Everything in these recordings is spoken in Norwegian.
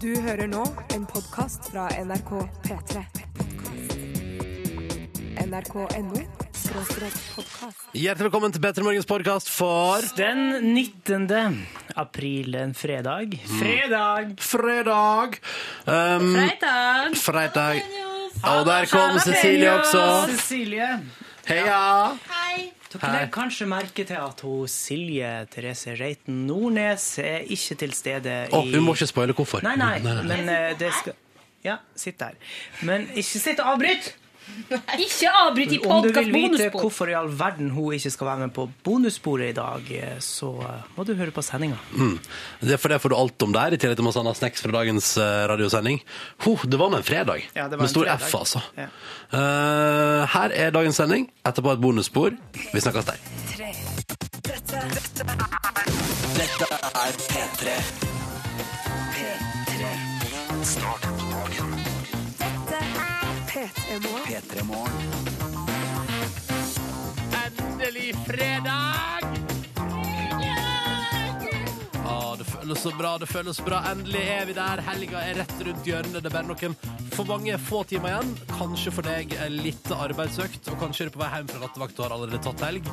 Du hører nå en podkast fra NRK P3. NRK.no. Hjertelig velkommen til Bedre Morgens podkast for Den 19. april, en fredag. Fredag! fredag. Um, Fredag. fredag. Og der kom Cecilie også. Cecilie. Heia! Dere legger kanskje merke til at hun Silje Therese Reiten Nordnes er ikke til stede i oh, Hun må ikke spoile hvorfor. Nei, nei, men eh, det skal Ja, sitt der. Men ikke sitt og avbryt! Ikke avbryt i Om du podkast vil vite hvorfor i all verden hun ikke skal være med på bonussporet i dag, så eh, må du høre på sendinga. Det er for det får du alt om der, i tillegg til masse annet snacks fra dagens eh, radiosending. Ho, det var med en fredag. Ja, det var med en stor fredag. F, altså. Ja. Uh, her er dagens sending. Etterpå et bonusspor. Vi snakkes der. Dette er P3 Morgen. Endelig fredag! Ah, det føles så bra, det føles bra. Endelig er vi der. Helga er rett rundt hjørnet. Det er bare noen for mange få timer igjen. Kanskje for deg liten arbeidsøkt, og kanskje er du på vei hjem fra nattevakt og har allerede tatt helg.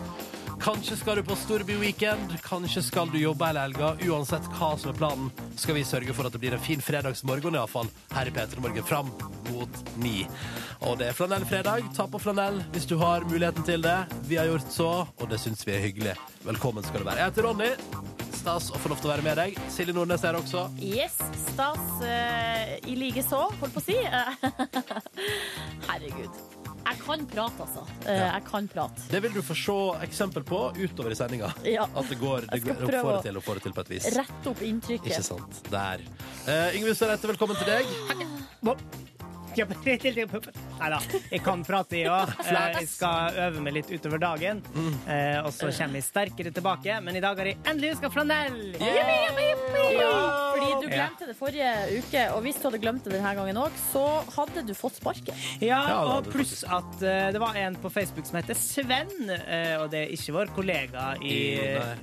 Kanskje skal du på storbyweekend, kanskje skal du jobbe hele helga. Uansett hva som er planen, skal vi sørge for at det blir en fin fredagsmorgen iallfall her i P3 Morgen fram mot ni. Og det er flanellfredag. Ta på flanell hvis du har muligheten til det. Vi har gjort så, og det syns vi er hyggelig. Velkommen skal du være. Jeg heter Ronny. Stas å få lov til å være med deg. Silje Nordnes er også. Yes, stas uh, i like så, holdt på å si. Herregud. Jeg kan prate, altså. Eh, Ja. Jeg kan prate. Det vil du få se eksempel på utover i sendinga. Ja. At det går, det Jeg går, får det til og får det til på et vis. Rette opp inntrykket. Ikke sant. Der. Uh, Yngve Søreide, velkommen til deg. Nei da, jeg kan prate, jeg òg. Jeg skal øve meg litt utover dagen. eh, Og så kommer jeg sterkere tilbake. Men i dag har jeg endelig huska flanell! Fordi du glemte det forrige uke, og hvis du hadde glemt det denne gangen òg, så hadde du fått sparken. Ja, og pluss at eh, det var en på Facebook som heter Sven, eh, og det er ikke vår kollega i,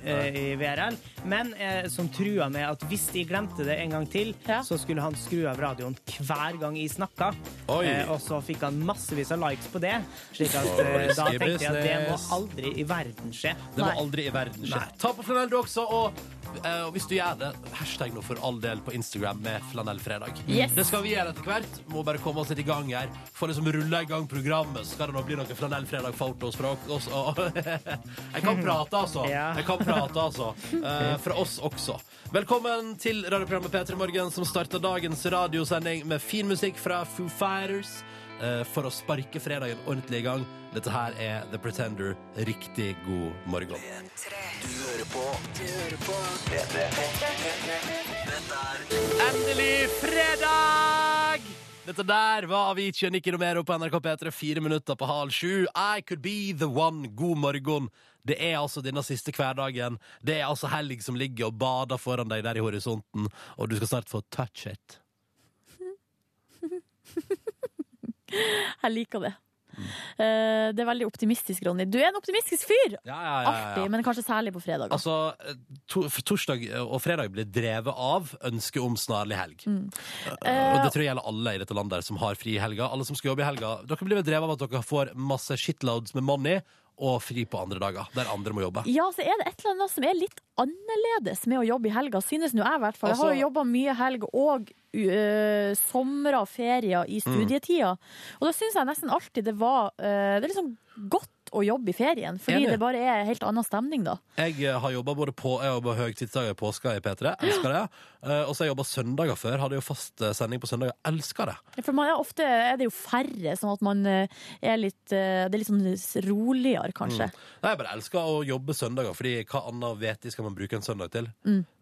I- VRL, men som trua med at hvis de glemte det en gang til, så skulle han skru av radioen hver gang jeg snakka. Eh, og så fikk han massevis av likes på det, slik at eh, da tenkte jeg at det må aldri i verden skje. Det må Nei. aldri i verden skje. Nei. Ta på flanell du også, og eh, og hvis du gjør det, hashtag nå for all del på Instagram med flanellfredag. Yes. Det skal vi gjøre etter hvert. Må bare komme oss litt i gang her. Få liksom rulle i gang programmet, så skal det nå bli noen flanellfredag-fotos fra oss. Og jeg kan prate, altså. Ja. Jeg kan prate, altså. Eh, fra oss også. Velkommen til radioprogrammet P3 Morgen, som starter dagens radiosending med fin musikk fra Foo Fighters. eh, For å sparke fredagen ordentlig i gang. Dette her er The Pretender. Riktig god morgen. Endelig fredag! Dette der var Avicii og Nikki Romero på NRK P3, fire minutter på halv sju. I could be the one. God morgen. Det er altså denne siste hverdagen. Det er altså helg som ligger og bader foran deg der i horisonten, og du skal snart få touch it. Jeg liker det. Eh, det er veldig optimistisk, Ronny. Du er en optimistisk fyr! Ja, ja, ja, Alltid, men kanskje særlig på fredag. Altså, eh, to, torsdag og fredag blir drevet av ønsket om snarlig helg. Mm. Uh, og det tror jeg gjelder alle i dette landet der som har fri i helga. Alle som skal jobbe i helga. Dere blir drevet av at dere får masse shitloads med money og fri på andre dager, der andre må jobbe. Ja, så er det et eller annet som er litt annerledes med å jobbe i helga, synes nå jeg i hvert fall. Jeg har Altså- jo jobba mye helg og uh, somre og ferier i studietida. Og da syns jeg nesten alltid det var uh, Det er liksom godt å jobbe i ferien, fordi Enig. det bare er helt annen stemning da. Jeg eh, har jobba både på Jeg jobba høytidsdager i påska i P3. Elsker det. Eh, og så har jeg jobba søndager før. Hadde jo fast eh, sending på søndager. Elsker det. For man er ofte er det jo færre, sånn at man er litt Det er litt sånn roligere, kanskje. Nei, jeg bare elsker å jobbe søndager, fordi hva annet vet de skal man bruke en søndag til?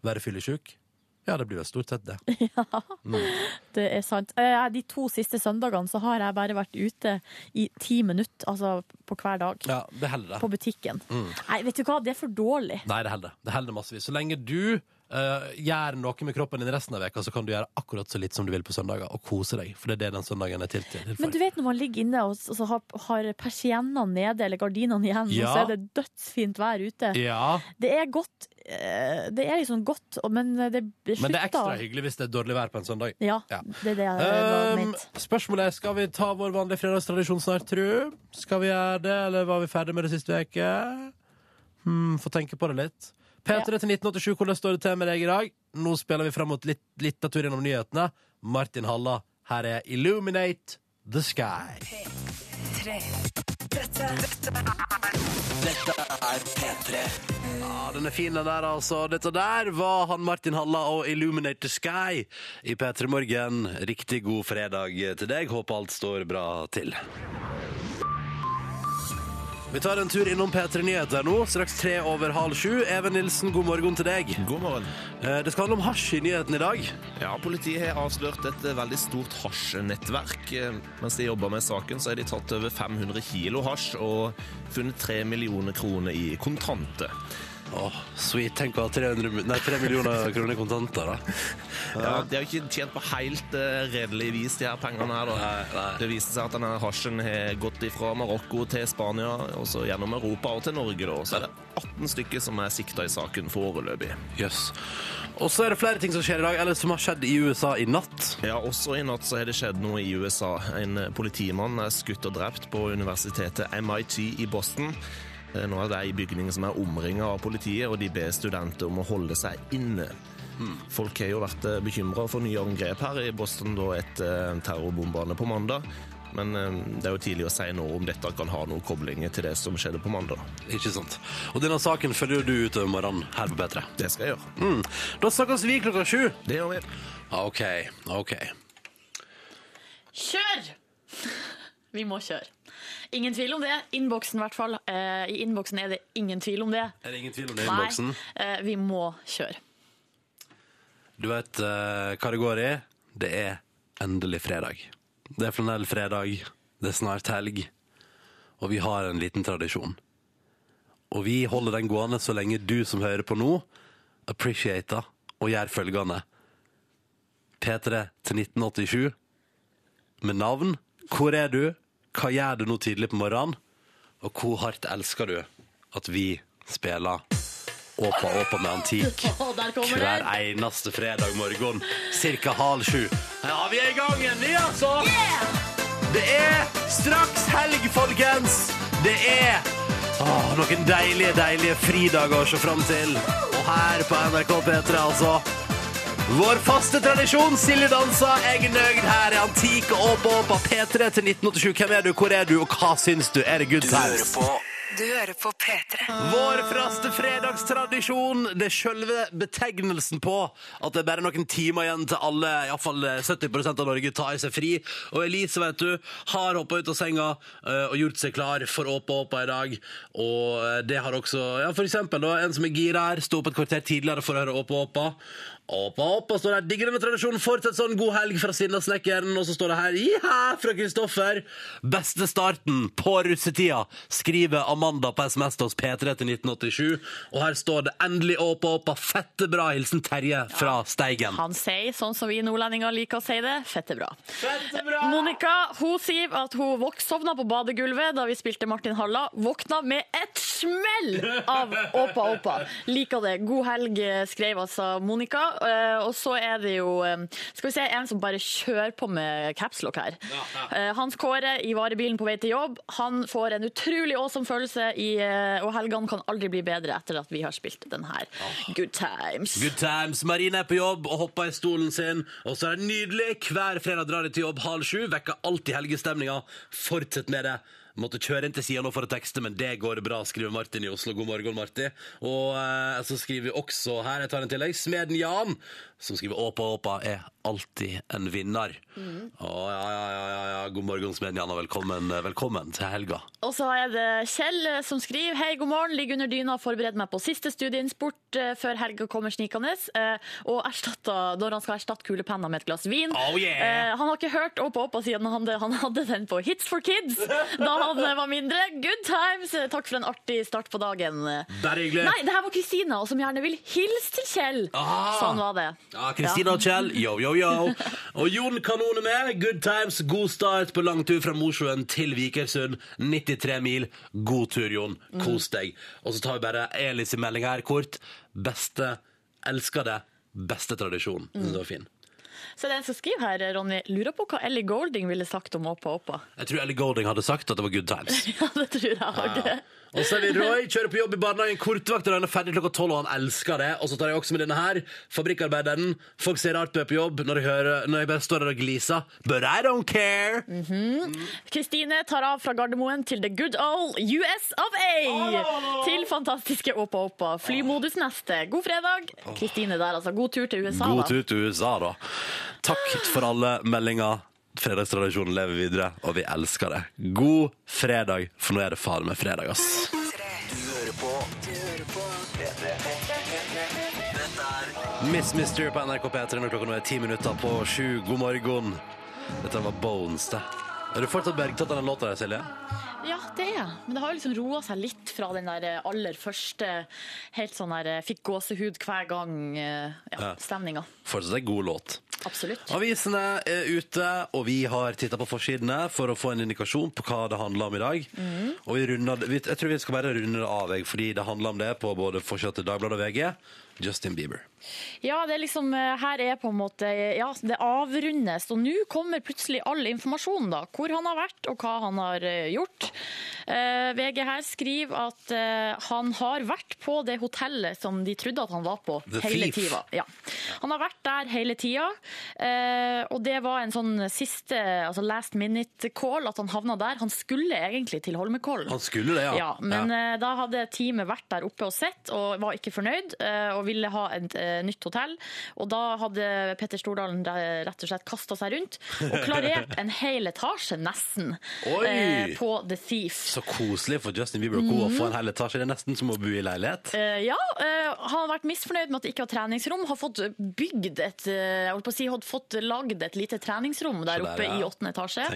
Være fyllesyk? Ja, det blir jo stort sett det. ja, Det er sant. Eh, De to siste søndagene så har jeg bare vært ute i ti minutter, altså på hver dag. Ja, det holder. På butikken. Nei, vet du hva, det er for dårlig. Nei, det heller Det heller massevis. Så lenge du uh, gjør noe med kroppen din resten av veka, så kan du gjøre akkurat så litt som du vil på søndager, og kose deg. For det er det den søndagen er til, til. Men du vet når man ligger inne og så har, har persiennene nede eller gardinene igjen, og så er det dødsfint vær ute. Ja. Det er godt Det er liksom godt, men det slutter Men det er ekstra hyggelig hvis det er dårlig vær på en søndag. Ja, Ja. det er det jeg Um, spørsmålet er, skal vi ta vår vanlige fredagstradisjon snart, tru? Skal vi gjøre det, eller var vi ferdig med det siste uke? Hmm, Få tenke på det litt. P3 til 1987, hvordan står det til med deg i dag? Nå spiller vi fram mot litt, litt av tur gjennom nyhetene. Martin Halla, her er Illuminate the Sky. Ja, den er fin, den der, altså. Dette der var han Martin Halla og Illuminate the Sky i P3 Morgen. Riktig god fredag til deg. Håper alt står bra til. Vi tar en tur innom P3 Nyheter nå, straks tre over halv sju. Even Nilsen, god morgen til deg. God morgen. Eh, Det skal handle om hasj i nyheten i dag. Ja, Politiet har avslørt et eh, veldig stort hasjnettverk. Eh, Mens de jobber med saken, så har de tatt over 500 kilo hasj og funnet 3 millioner kroner i kontanter. Åh, sweet. Tenk å ha 300, nei, 3 millioner kroner i kontanter, da. Ja, De har jo ikke tjent på helt uh, redelig vis, de her pengene her. da. Nei, nei. Det viste seg at denne hasjen har gått fra Marokko til Spania, og så gjennom Europa og til Norge. da. Så er det 18 stykker som er sikta i saken foreløpig. Jøss. Og så er det flere ting som skjer i dag, eller som har skjedd i USA i natt. Ja, Også i natt så har det skjedd noe i USA. En eh, politimann er skutt og drept på universitetet MIT i Boston. Eh, Nå er det i bygningen som er omringa av politiet, og de ber studenter om å holde seg inne. Folk har jo vært bekymra for nye angrep her i Boston da etter terrorbombene på mandag. Men eh, det er jo tidlig å si noe om dette kan ha noen koblinger til det som skjedde på mandag. Ikke sant? Og denne saken følger du utover morgenen her på P3. Det skal jeg gjøre. Mm. Da snakkes vi klokka sju. Det gjør vi. OK. OK. Kjør! Vi må kjøre. Ingen tvil om det. Innboksen, i hvert fall. Eh, I innboksen er det ingen tvil om det. Er det ingen tvil om det i innboksen? eh, vi må kjøre. Du vet eh, hva det går i? Det er endelig fredag. Det er flanellfredag, det er snart helg, og vi har en liten tradisjon. Og vi holder den gående så lenge du som hører på nå, appreciater og gjør følgende. P3 til 1987 med navn. Hvor er du? Hva gjør du nå tidlig på morgenen? Og hvor hardt elsker du at vi spiller Åpa Åpa med antikk hver eneste fredag morgen cirka halv sju. Ja, vi er i gang igjen, vi, altså! Det er straks helg, folkens! Det er åh, noen deilige, deilige fridager å se fram til. Og her på NRK P3, altså. Vår faste tradisjon, Silje danser, jeg er nøyd. Her i Antik og Åpa Åpa P3 til 1987. Hvem er du, hvor er du, og hva syns du? Er det good times? Du hører på P3. Vår faste fredagstradisjon. Det er selve betegnelsen på at det er bare noen timer igjen til alle, iallfall 70% av Norge, tar seg fri. Og Elise, vet du, har hoppa ut av senga eh, og gjort seg klar for Åpa Åpa i dag. Og eh, det har også ja, for eksempel da, en som er gira her, sto opp et kvarter tidligere for å høre Åpa Åpa. Åpa Åpa står der. Digger denne tradisjonen. Fortsett sånn. God helg fra Sinnasnekkeren. Og så står det her Jiha! fra Kristoffer. Beste starten på russetida, skriver Amanda på SMS til oss P3 til 1987. Og her står det endelig Åpa Åpa. Fette bra. Hilsen Terje fra Steigen. Han sier, sånn som vi nordlendinger liker å si det, fette bra. Fette bra! Monica hun sier at hun sovna på badegulvet da vi spilte Martin Halla. Våkna med et smell av Åpa Åpa. Liker det. God helg, skrev altså Monica. Eh, Og så er det jo eh, skal vi se, en som bare kjører på med capslock her. Eh, Hans Kåre i varebilen på vei til jobb. Han får en utrolig awesome følelse, i, og helgene kan aldri bli bedre etter at vi har spilt den her. Good times. Good times. Marine er på jobb og hopper i stolen sin. Og så er det nydelig. Hver fredag drar de til jobb halv sju. Vekker alltid helgestemninga. Fortsett med det. Måtte kjøre inn til sida nå for å tekste, men det går bra, skriver Martin i Oslo. God morgen, Martin. Og eh, så skriver vi også her, jeg tar en tillegg, Smeden Jan, som skriver Åpa Åpa er alltid en vinner. Å, ja, ja, ja, ja, ja. God morgen, Smeden og velkommen, velkommen til helga. Og så er det Kjell eh, som skriver Hei, god morgen, ligger under dyna og forbereder meg på siste studieinnspurt eh, før helga kommer snikende. eh, Og erstatter, når han skal erstatte kulepenna med et glass vin. Oh, yeah. Eh, Han har ikke hørt Åpa Åpa siden han han hadde den på Hits for Kids da han eh, var mindre. Good times! Eh, Takk for en artig start på dagen. Bare hyggelig. Nei, det her var Kristina, som gjerne vil hilse til Kjell. Ah. Sånn var det. Ja, Kristina og Kjell, yo, yo, yo. Og Jon Kanon er med. Good times, god start på langtur fra Mosjøen til Vikersund. 93 mil. God tur, Jon. Kos deg. Og så tar vi bare liten melding her, kort. Beste, elsker det. Beste tradisjon. Mm. Det var fin. Så det er en som skriver her, Ronny, lurer på hva Ellie Golding ville sagt om Åpa Åpa. Jeg tror Ellie Golding hadde sagt at det var good times. Ja, det tror jeg òg. Og så er vi Roy, kjører på jobb i barnehagen. og han er ferdig klokka tolv, og han elsker det. Og så tar jeg også med denne her. Fabrikkarbeideren. Folk ser rart på er på jobb når jeg, hører, når jeg bare står der og gliser. But I don't care. Kristine tar av fra Gardermoen til the good old US of A. Til fantastiske Åpa Åpa. Flymodus neste. God fredag. Kristine der, altså. God tur til USA, God da. tur til USA, da. Takk for alle meldinger. Fredagstradisjonen lever videre, og vi elsker det. God fredag, for nå er det fader meg fredag, ass. Miss Mystery på NRK P3 når klokka nå er ti minutter på sju. God morgen. Dette var Bones, det. Er du fortsatt bergtatt av den låta der, Silje? Ja, det er jeg. Men det har jo liksom roa seg litt fra den der aller første helt sånn der fikk gåsehud hver gang-stemninga. ja, Ja. Fortsatt en god låt. Absolutt. Avisene er ute, og vi har titta på forsidene for å få en indikasjon på hva det handler om i dag. Og vi runder, jeg tror vi skal bare runde det av, fordi det handler om det på både forsida til Dagbladet og VG. Justin Bieber. Ja, det er liksom, eh, her er på en måte Ja, det avrundes. Og nå kommer plutselig all informasjon, da. Hvor han har vært, og hva han har eh, gjort. Eh, VG her skriver at eh, han har vært på det hotellet som de trodde at han var på The hele tida. Ja. Han har vært der hele tida, eh, og det var en sånn siste altså last minute call at han havna der. Han skulle egentlig til Holmenkollen. Han skulle det, ja. Ja, men eh, da hadde teamet vært der oppe og sett, og var ikke fornøyd, eh, og ville ha et eh, nytt hotell. Og da hadde Petter Stordalen re- rett og slett kasta seg rundt og klarert en hel etasje, nesten, Oi! eh, på The Thief. Så koselig for Justin Bieber og co. å få en hel etasje. Det er nesten som å bo i leilighet. Eh, ja, han har vært misfornøyd med at det ikke har treningsrom. Har fått bygd et jeg holdt på å si, har fått lagd et lite treningsrom der der, oppe ja. i åttende etasje.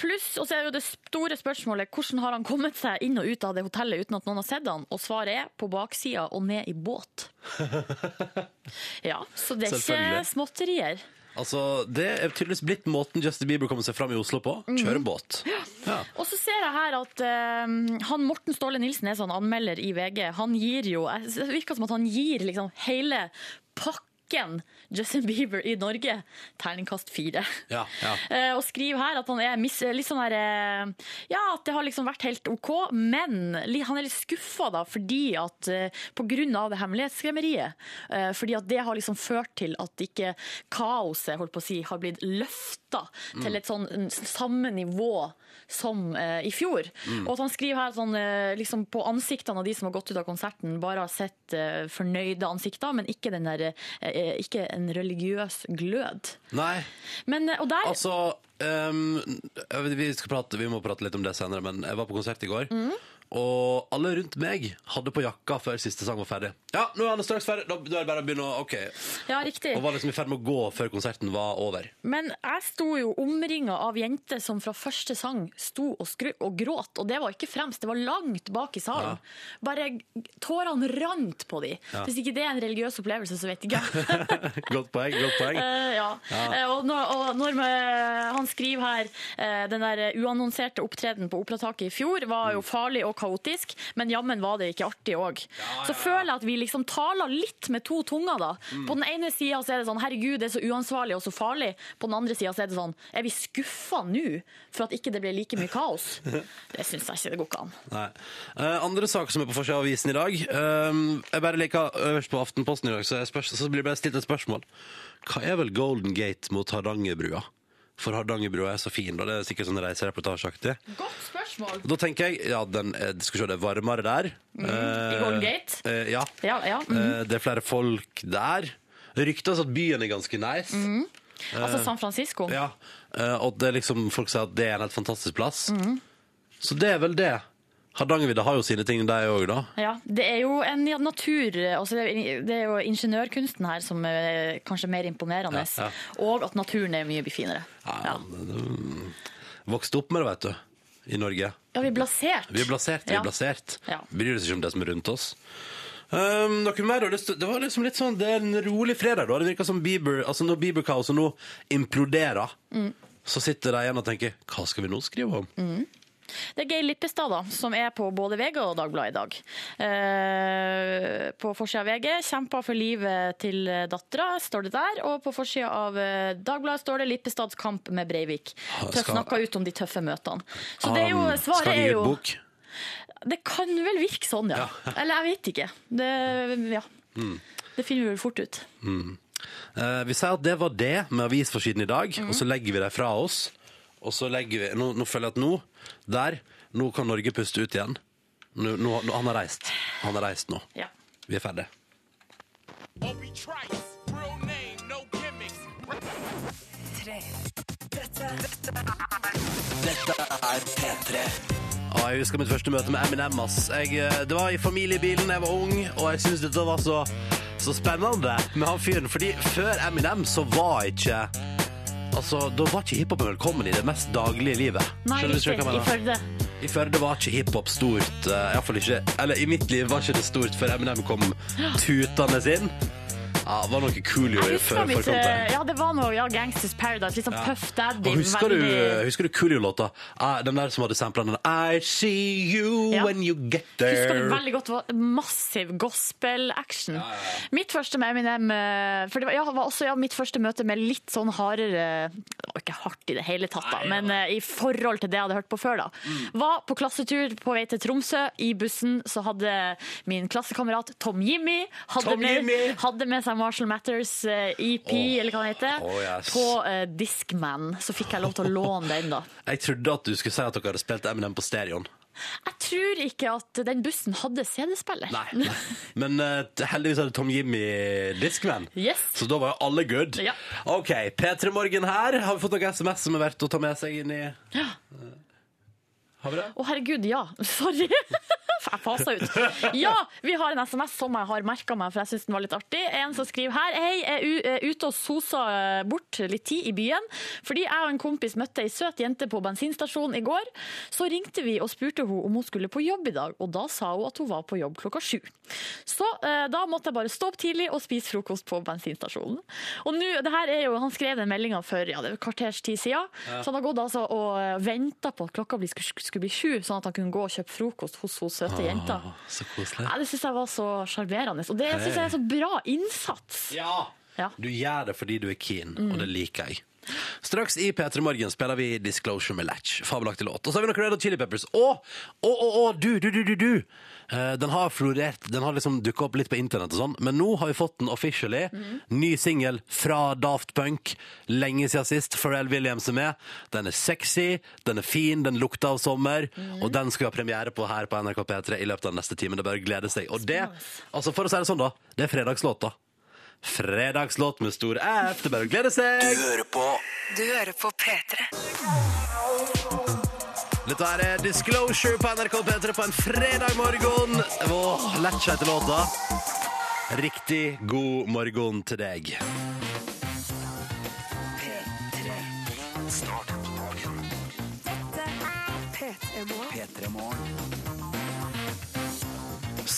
Pluss, og så er jo det store spørsmålet, hvordan har han kommet seg inn og ut av det hotellet uten at noen har sett han? Og svaret er på baksida og ned i båt. Ja, så det er ikke Selvfølgelig. småtterier. Altså, Det er tydeligvis blitt måten Justin Bieber kommer seg fram i Oslo på. Kjøre båt. Ja. Og så ser jeg her at eh, han Morten Ståle Nilsen er sånn anmelder i VG. Han gir jo Det virker som at han gir liksom hele pakken Justin Bieber i Norge terningkast fire. Ja, ja. Uh, og skriver her at han er mis, litt sånn her uh, Ja, at det har liksom vært helt OK, men han er litt skuffa da, fordi at uh, på grunn av det hemmelighetsskremmeriet. Eh, fordi at det har liksom ført til at ikke kaoset, holdt på å si, har blitt løfta til et sånn mm, samme nivå som eh, i fjor. Og at han skriver her sånn eh, liksom på ansiktene av de som har gått ut av konserten, bare har sett eh, fornøyde ansikter, men ikke den der eh, ikke en religiøs glød. Nei, Men, eh, og der altså um, vi, skal prate, vi må prate litt om det senere, men jeg var på konsert i går. Og alle rundt meg hadde på jakka før siste sang var ferdig. Ja, nå er han straks ferdig. Da, da er det bare å begynne å OK. Ja, riktig. Og var liksom i ferd med å gå før konserten var over. Men jeg sto jo omringa av jenter som fra første sang sto og, skru og gråt, og det var ikke fremst, det var langt bak i salen. Bare tårene rant på de. Hvis ikke det er en religiøs opplevelse, så vet ikke jeg. godt poeng, godt poeng. Uh, ja. ja. og når, og når med, han skriver her eh, den der uannonserte opptreden på Operataket i fjor var Mm. jo farlig og kaotisk, men jammen var det ikke artig òg. Så føler jeg at vi liksom taler litt med to tunger, da. Mm. På den ene sida er det sånn herregud, det er så uansvarlig og så farlig. På den andre sida er det sånn er vi skuffa nå for at ikke det ble like mye kaos? Det syns jeg ikke det går ikke an. Nei. Uh, andre saker som er på forsida av avisen i dag. Uh, jeg bare liker øverst på Aftenposten i dag, så, så blir det bare stilt et spørsmål. Hva er vel Golden Gate mot Hardangerbrua? For Hardangerbrua er så fin, og det er sikkert sånn reisereportasjeaktig. Godt spørsmål. Da tenker jeg ja, den er, skal vi se, det er varmere der. Mm. I Golden Gate? Eh, ja. Ja, ja. mm. Eh, det er flere folk der. Ryktes at byen er ganske nice. Altså San Francisco. Ja, eh, og det er liksom, folk sier at det er en helt fantastisk plass. Mm. Så det er vel det. Hardangervidda har jo sine ting, de òg, da. Ja, Det er jo en natur altså det, er, det er jo ingeniørkunsten her som er kanskje mer imponerende. Ja, ja. Og at naturen er mye finere. Ja, mm, Vokste opp med det, vet du. I Norge. Ja, vi er blasert. Vi er blasert. vi er blasert. Bryr oss ikke om det som er rundt oss. Um, noe mer det, Det var liksom litt sånn Det er en rolig fredag, da. Det virker som Bieber Altså når Bieber-kaoset nå imploderer, så sitter de igjen og tenker Hva skal vi nå skrive om? Det er Geir Lippestad, da, som er på både VG og Dagbladet i dag. Eh, på forsida av VG 'Kjempa for livet til dattera', står det der. Og på forsida av eh, Dagbladet står det 'Lippestads kamp med Breivik'. Tøff skal- snakka ut om de tøffe møtene. Så det er jo, svaret er jo bok? Det kan vel virke sånn, ja. Eller jeg vet ikke. Det, ja. Mm. det finner vi vel fort ut. Eh, vi sier at det var det med avisforsiden i dag, Mhm. og så legger vi det fra oss. Og så legger vi Nå, nå føler jeg at nå, der, nå kan Norge puste ut igjen. Nå, nå, nå, han har reist. Han har reist nå. Ja. Vi er ferdige. Trice, real name, no jeg husker mitt første møte med Eminem. ass. Jeg, eh, det var i familiebilen jeg var ung, og jeg syntes dette var så, så spennende med han fyren. Fordi før Eminem så var ikke Altså, Da var ikke hiphopen velkommen i det mest daglige livet. Nei, Skjønner du riktig. hva jeg I mener? Førde. I Førde var ikke hiphop stort. Uh, i ikke Eller i mitt liv var ikke det stort før Eminem kom tutende inn. Ja, det var noe Coolio i før mitt, eh, ja, det var noe ja, Gangsters Paradise. Litt sånn Puff Daddy. Og husker du, husker du Coolio-låta? Ah, den der som hadde sampla den I see you Ja. when you get there. Husker du veldig godt. Det var massiv gospel-action. Mitt første med Eminem eh, For det var, ja, var også ja, mitt første møte med litt sånn hardere Det var ikke hardt i det hele tatt, da, men eh, i forhold til det jeg hadde hørt på før, da. Mm. Var på klassetur på vei til Tromsø. I bussen så hadde min klassekamerat Tom Jimmy hadde, Tom med, Jimmy! hadde med seg Marshall Matters EP, EP, eller hva det heter, oh, yes. på uh, Discman. Så fikk jeg lov til å låne den, da. Jeg trodde at du skulle si at dere hadde spilt Eminem på stereoen. Jeg tror ikke at den bussen hadde CD-spiller. Nei. Men uh, heldigvis hadde Tom Jimmy Discman. Yes. Så da var jo alle good. Ja. OK, P3 Morgen her. Har vi fått noen SMS som er verdt å ta med seg inn i Ja. Har vi det? Å, herregud, ja. Sorry. Jeg fasa ut. Ja, vi har en SMS som jeg har merka meg, for jeg syns den var litt artig. En som skriver her Hei, jeg er ute og sosa eh, bort litt tid i byen. Fordi jeg og en kompis møtte ei søt jente på bensinstasjonen i går. Så ringte vi og spurte hun om hun skulle på jobb i dag, og da sa hun at hun var på jobb klokka sju. Så eh, da måtte jeg bare stå opp tidlig og spise frokost på bensinstasjonen. Og nå, det her er jo, Han skrev den meldinga for ja, det var kvarters tid siden, så han har gått altså og venta på at klokka skulle, skulle bli sju, sånn at han kunne gå og kjøpe frokost hos hun søte jenta. Så koselig. Ja, det syns jeg var så sjarmerende. Og det syns jeg er så bra innsats. Ja. Ja. Du gjør det fordi du er keen, og det liker jeg. Straks i P3 Morgen spiller vi Disclosure med Latch. Fabelaktig låt. Og så har vi noe Red Hot Chili Peppers. Å, å, å, å, du, du, du, du, du. Eh, den har florert, den har liksom dukka opp litt på internett og sånn, men nå har vi fått den officially. Ny singel fra Daft Punk. Lenge siden sist. Pharrell Williams er med. Den er sexy, den er fin, den lukter av sommer, og den skal vi ha premiere på her på NRK P3 i løpet av den neste time. Det bør glede seg. Og det, altså for å si det sånn, da, det er fredagslåt, da. Fredagslåt med stor F. Det er bare å glede seg. Du hører på Du hører på P3. Dette er eh, Disclosure på NRK P3 på en fredag morgen. Åh, seg til låta. Riktig god morgen til deg.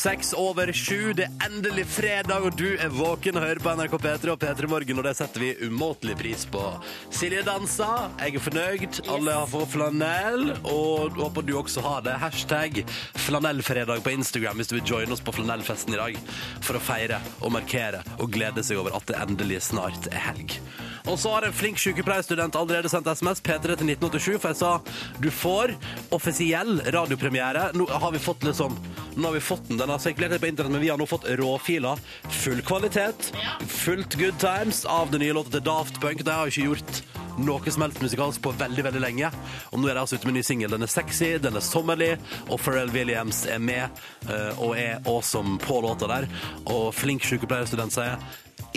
Seks over sju, det er endelig fredag, og du er våken og hører på NRK P3 og P3 Morgen, og det setter vi umåtelig pris på. Silje danser, jeg er fornøyd, alle har fått flanell, og håper du også har det. Hashtag flanellfredag på Instagram hvis du vil joine oss på flanellfesten i dag, for å feire og markere og glede seg over at det endelig snart er helg. Og så har en flink sykepleierstudent allerede sendt SMS P3 til 1987, for jeg sa du får offisiell radiopremiere. Nå har vi fått sånn Nå har vi fått den. Den har sirkulert litt på internett, men vi har nå fått råfiler. Full kvalitet, fullt good times av den nye låta til Daft Punk. De har jo ikke gjort noe som helst musikalsk på veldig, veldig lenge. Og nå er de altså ute med en ny singel. Den er sexy, den er sommerlig, og Pharrell Williams er med eh, og er awesome på låta der. Og flink sykepleierstudent sier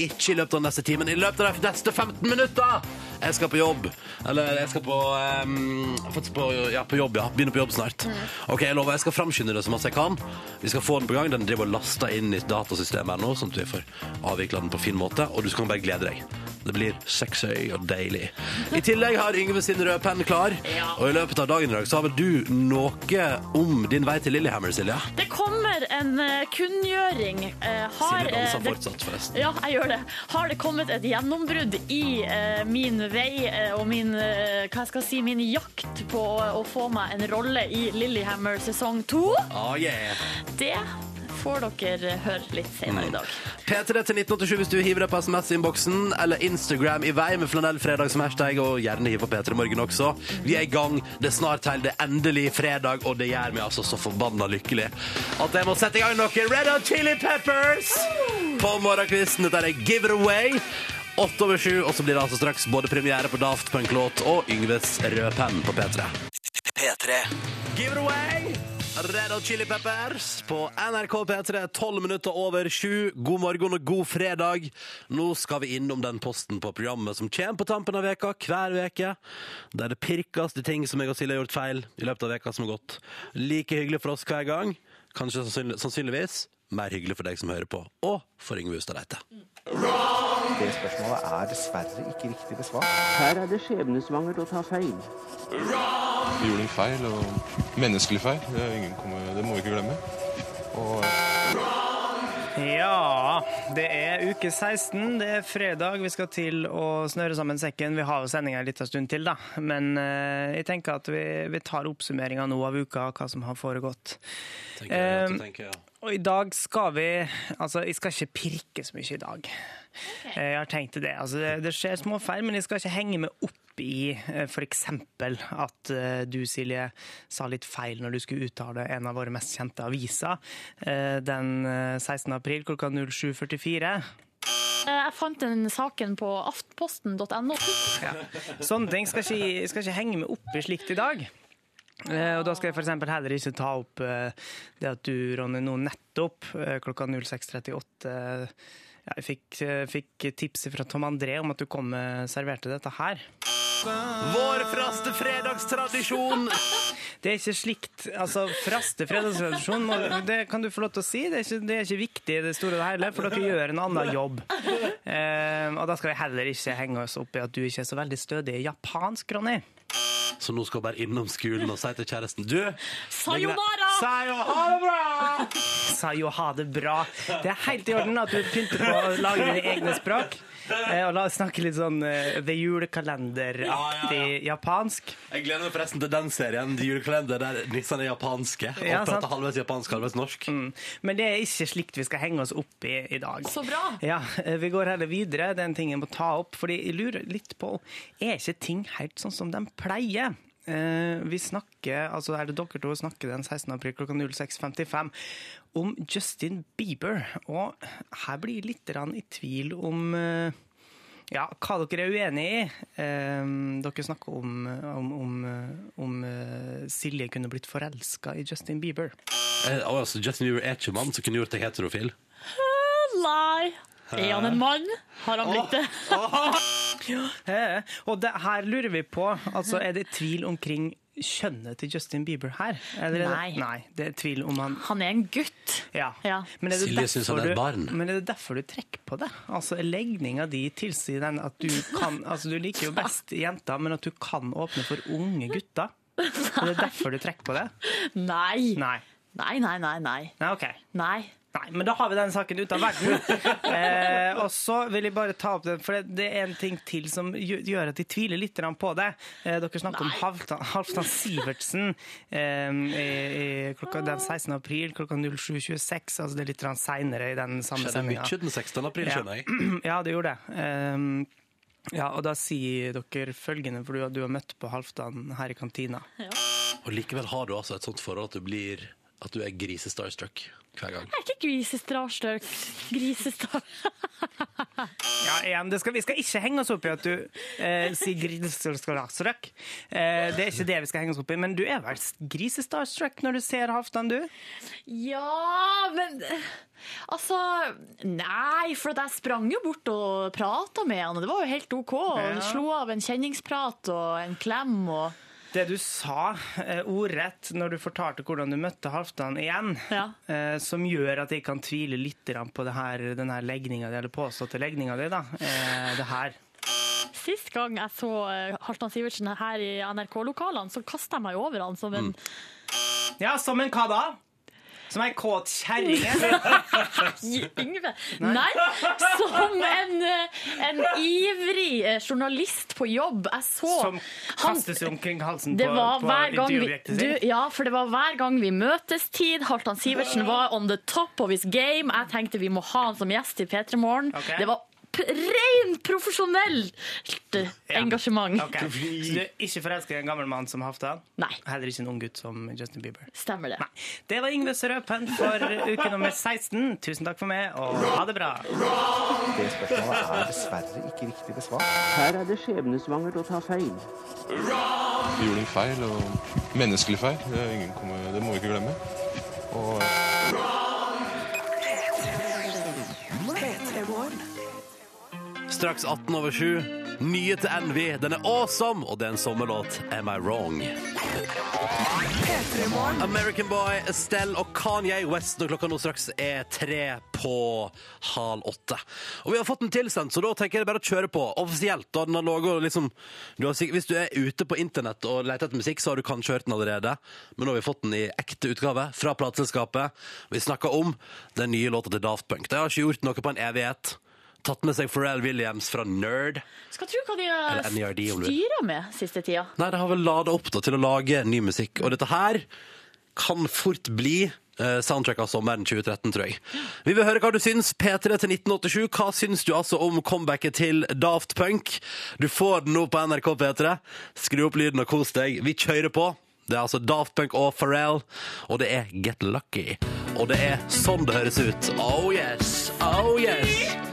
ikke i løpet av den neste timen, i løpet av de neste 15 minutter! Jeg skal på jobb. Eller jeg skal på, um, på, ja, på jobb, ja. Begynner på jobb snart. Ok, Jeg lover, jeg skal framskynde det så masse jeg kan. Vi skal få den på gang. Den driver og laster inn i datasystemet her nå, sånn at vi får avvikla den på fin måte. Og du skal bare glede deg. Det blir sexy og deilig. I tillegg har Yngve sin røde penn klar. Og i løpet av dagen i dag så har vel du noe om din vei til Lillehammer, Silje? Det kommer en uh, kunngjøring. Uh, har, Silje danser eh, fortsatt, forresten. Ja, jeg gjør det. Har det kommet et gjennombrudd i eh, min vei eh, og min, eh, hva jeg si, min jakt på å, å få meg en rolle i Lillehammer sesong to? Oh, yeah. Det får dere høre litt senere i dag. P3 til 1987 hvis du hiver deg på SMS-innboksen, eller Instagram i vei med flanellfredag som hashtag, og gjerne hiv på P3 Morgen også. Vi er i gang. Det er snart til det endelig fredag, og det gjør meg altså så forbanna lykkelig at jeg må sette i gang noe Red Hot Chili Peppers på morgenkvisten. Dette er Give It Away. Åtte over sju, og så blir det altså straks både premiere på Daft Punk-låt og Yngves røde penn på P3. P3. Give it away! Red Hot Chili Peppers på NRK P3, tolv minutter over sju. God morgen og god fredag. Nå skal vi innom den posten på programmet som kommer på tampen av veka hver veke. Der det pirkes til ting som jeg og Silje har gjort feil i løpet av veka som har gått. Like hyggelig for oss hver gang. Kanskje sannsynlig, sannsynligvis mer hyggelig for deg som hører på, og for Yngve Hustad Reite. Det spørsmålet er dessverre ikke riktig besvart. Her er det skjebnesvangert å ta feil. Vi gjorde en feil, og menneskelig feil. Det, er ingen kommer, det må vi ikke glemme. Og Ja, det er uke 16. Det er fredag. Vi skal til å snøre sammen sekken. Vi har jo sendinga en liten stund til, da. Men eh, jeg tenker at vi, vi tar oppsummeringa nå av uka, hva som har foregått. Tenker Um, tenker, ja. Og i dag skal vi Altså, jeg skal ikke pirke så mye i dag. Eh, Jeg har tenkt det. Altså, det, det skjer små feil, men jeg skal ikke henge meg opp i f.eks. at eh, du, Silje, sa litt feil når du skulle uttale en av våre mest kjente aviser eh, den eh, 16. april klokka 07.44. Eh, Jeg fant den saken på aftenposten.no. Sånne ting skal ikke, skal ikke henge meg opp i slikt i dag. Eh, og da skal jeg eksempel heller ikke ta opp eh, det at du, Ronny, nå nettopp eh, klokka 06.38 eh, ja, jeg fikk, eh, fikk tipset fra Tom André om at du kom med serverte dette her. Vår fraste fredagstradisjon! Det er ikke slikt Altså, fraste fredagstradisjon, det kan du få lov til å si. Det er ikke, det er ikke viktig i det store og det hele, for dere gjør en annen jobb. Eh, og da skal vi heller ikke henge oss opp i at du ikke er så veldig stødig i japansk, Ronny. Så nå skal hun bare innom skolen og si til kjæresten Du! Sayonara! Si og ha det bra! sa jo ha det bra. Det er helt i orden at du pynter på å lage dine egne språk. Eh, Og la oss snakke litt sånn eh, ved julekalenderaktig japansk. Jeg gleder meg forresten til den serien, The Julekalender, der nissene er japanske. Og Ja, prater halvveis japansk, halvveis norsk. Men det er ikke slikt vi skal henge oss opp i i dag. Så bra! Ja, eh, Vi går heller videre. Det er en ting jeg må ta opp. fordi jeg lurer litt på Er ikke ting helt sånn som de pleier? Eh, vi snakker, altså er det dere to snakker den 16. april klokka 06.55 om Justin Bieber. Og her blir jeg litt i tvil om eh, ja, hva dere er uenig i. Eh, dere snakker om, om, om, om Silje kunne blitt forelska i Justin Bieber. Eh, altså, Justin Bieber er ikke mann som kunne gjort deg heterofil. Nei. Er han en mann? Har han blitt det? Og det, her lurer vi på, altså er det tvil omkring kjønnet til Justin Bieber her? Eller er det, Nei. nei. Det er tvil om han Han er en gutt. Ja. Ja. Men, er det Silje synes han er et du, barn. men er det derfor du trekker på det? Altså Legninga di tilsier den at du kan Altså du liker jo best jenter, men at du kan åpne for unge gutter. Er det derfor du trekker på det? Nei. Nei. Nei, nei, nei. Nei. Nei, OK. nei. Nei, men da har vi den saken ute av verden. Eh, og så vil jeg bare ta opp den, for det, det er en ting til som gjør at de tviler litt på det. Eh, dere snakker om Halvdan, Halvdan Sivertsen eh, i, i klokka, den 16. april klokka 07.26. Altså det er litt seinere i den samme Skjedde sendinga. mye den 16. april, skjønner jeg. Ja, det gjorde det. Um, ja, og da sier dere følgende, for du, har- du har møtt på Halvdan her i kantina. Og likevel har du altså et sånt forhold at du blir at du er grisestarstruck hver gang. Jeg er ikke grisestarstruck. Grisestar... Ja, igjen, det skal, Vi skal ikke henge oss opp i at du eh, sier grisestarstruck. Eh, det er ikke det vi skal henge oss opp i, men du er vel grisestarstruck når du ser Halvdan, du? Ja, men Altså Nei, for jeg sprang jo bort og prata med han, og det var jo helt OK. Ja. Slo av en kjenningsprat og en klem og Det du sa eh, ordrett når du fortalte hvordan du møtte Halvdan igjen, Ja. eh, som gjør at jeg kan tvile litt på det her, den her legninga di, eller påståtte legninga di, da. Eh, det her. Sist gang jeg så Halvdan Sivertsen her i NRK-lokalene, så kasta jeg meg over han som en Ja, som en hva da? Som ei kåt kjerring? Yngve. Nei, som en, eh, en ivrig eh, journalist på jobb. Jeg så Som kaster seg omkring halsen Det på, var på intervjuobjektet du, sitt? ja, for det var hver gang vi møtes-tid. Halvdan Sivertsen var on the top of his game. Jeg tenkte vi må ha han som gjest i P3 Morgen. Okay. Det var ren profesjonelt engasjement. Okay. Så du er ikke forelska i en gammel mann som Halvdan? Nei. Heller ikke en ung gutt som Justin Bieber? Stemmer det. Det var Yngve Sørøpen for uke nummer 16. Tusen takk for meg, og ha det bra. Det spørsmålet er dessverre ikke riktig besvart. Her er det skjebnesvangert å ta feil. Vi gjorde en feil, og menneskelig feil. Det, er ingen kommer, det må vi ikke glemme. Og Straks 18 over 7. Nye til Envy. Den er awesome, og det er en sommerlåt. Am I wrong? American Boy, Estelle og Kanye West når klokka nå straks er tre på halv åtte. Og vi har fått den tilsendt, så da tenker jeg bare å kjøre på offisielt. Da den har laget, liksom, du har, hvis du er ute på internett og leter etter musikk, så har du kanskje hørt den allerede. Men nå har vi fått den i ekte utgave fra plateselskapet. Vi snakker om den nye låta til Daft Punk. De har ikke gjort noe på en evighet. Tatt med seg Pharrell Williams fra Nerd. Skal tro hva de har Eller NERD, om du vil. styra med siste tida. Nei, de har vel lada opp da, til å lage ny musikk. Og dette her kan fort bli eh, soundtrack av sommeren 2013, tror jeg. Vi vil høre hva du syns. P3 til 1987. Hva syns du altså om comebacket til Daft Punk? Du får den nå på NRK P3. Skru opp lyden og kos deg. Vi kjører på. Det er altså Daft Punk og Pharrell, og det er Get Lucky. Og det er sånn det høres ut. Oh yes, oh yes.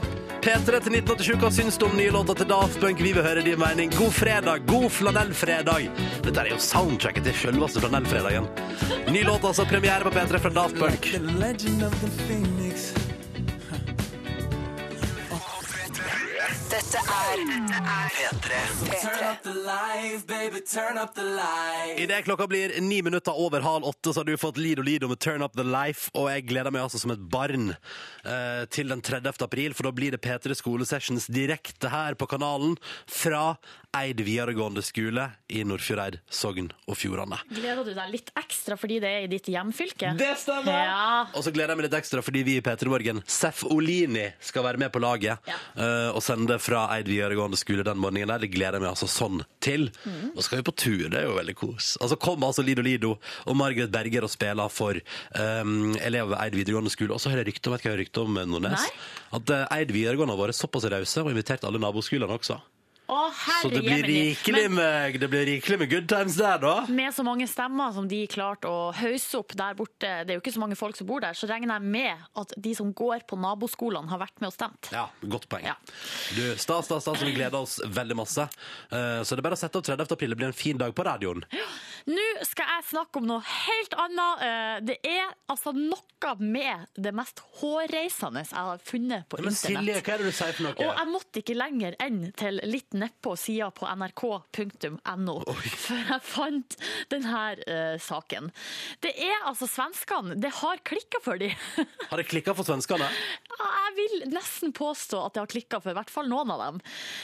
P3 til 1987, hva syns du om nye låter til Daft Punk? Vi vil høre din mening. God fredag, god flanellfredag. Dette er jo soundtracket til selveste flanellfredagen. Ny låt, altså. Premiere på P3 fra Daft Punk. Dette er P3. Idet klokka blir ni minutter over halv åtte, så har du fått Lido Lido med Turn Up The Life, og jeg gleder meg altså som et barn eh, til den 30. april, for da blir det P3 Skolesessions direkte her på kanalen fra Eid videregående skole i Nordfjordeid, Sogn og Fjordane. Gleder du deg litt ekstra fordi det er i ditt hjemfylke? Det stemmer! Ja. Og så gleder jeg meg litt ekstra fordi vi i P3 Morgen, Seff Olini, skal være med på laget eh, og sende fra Eid videregående skole den morgenen der. Det gleder jeg meg altså sånn til. Mm. Og så skal vi på tur, det er jo veldig kos. Altså kom altså Lido Lido og Margaret Berger og spiller for um, elever ved Eid videregående skole. Og så hører jeg rykte om, vet du hva jeg har rykte om, Nordnes? Nei. At uh, Eid videregående har vært såpass rause og invitert alle naboskolene også. Å, Så det blir jemini. rikelig Men med, det blir rikelig med good times der, da. med så mange stemmer som de klarte å hausse opp der borte, det er jo ikke så mange folk som bor der, så regner jeg med at de som går på naboskolene har vært med og stemt. Ja, godt poeng. Ja. Du, stas, stas, stas. Vi gleder oss veldig masse. Eh, Så det er bare å sette opp 30. april. Det blir en fin dag på radioen. Nå skal jeg snakke om noe helt annet. Eh, Det er altså noe med det mest hårreisende jeg har funnet på Men Silje, internett. hva er det du sier for Og noe? jeg måtte ikke lenger enn til litt nedpå sida på nrk.no før jeg fant denne uh, saken. Det er altså svenskene. Det har klikka for dem. Har det klikka for svenskene? Jeg vil nesten påstå at det har klikka for i hvert fall noen av dem.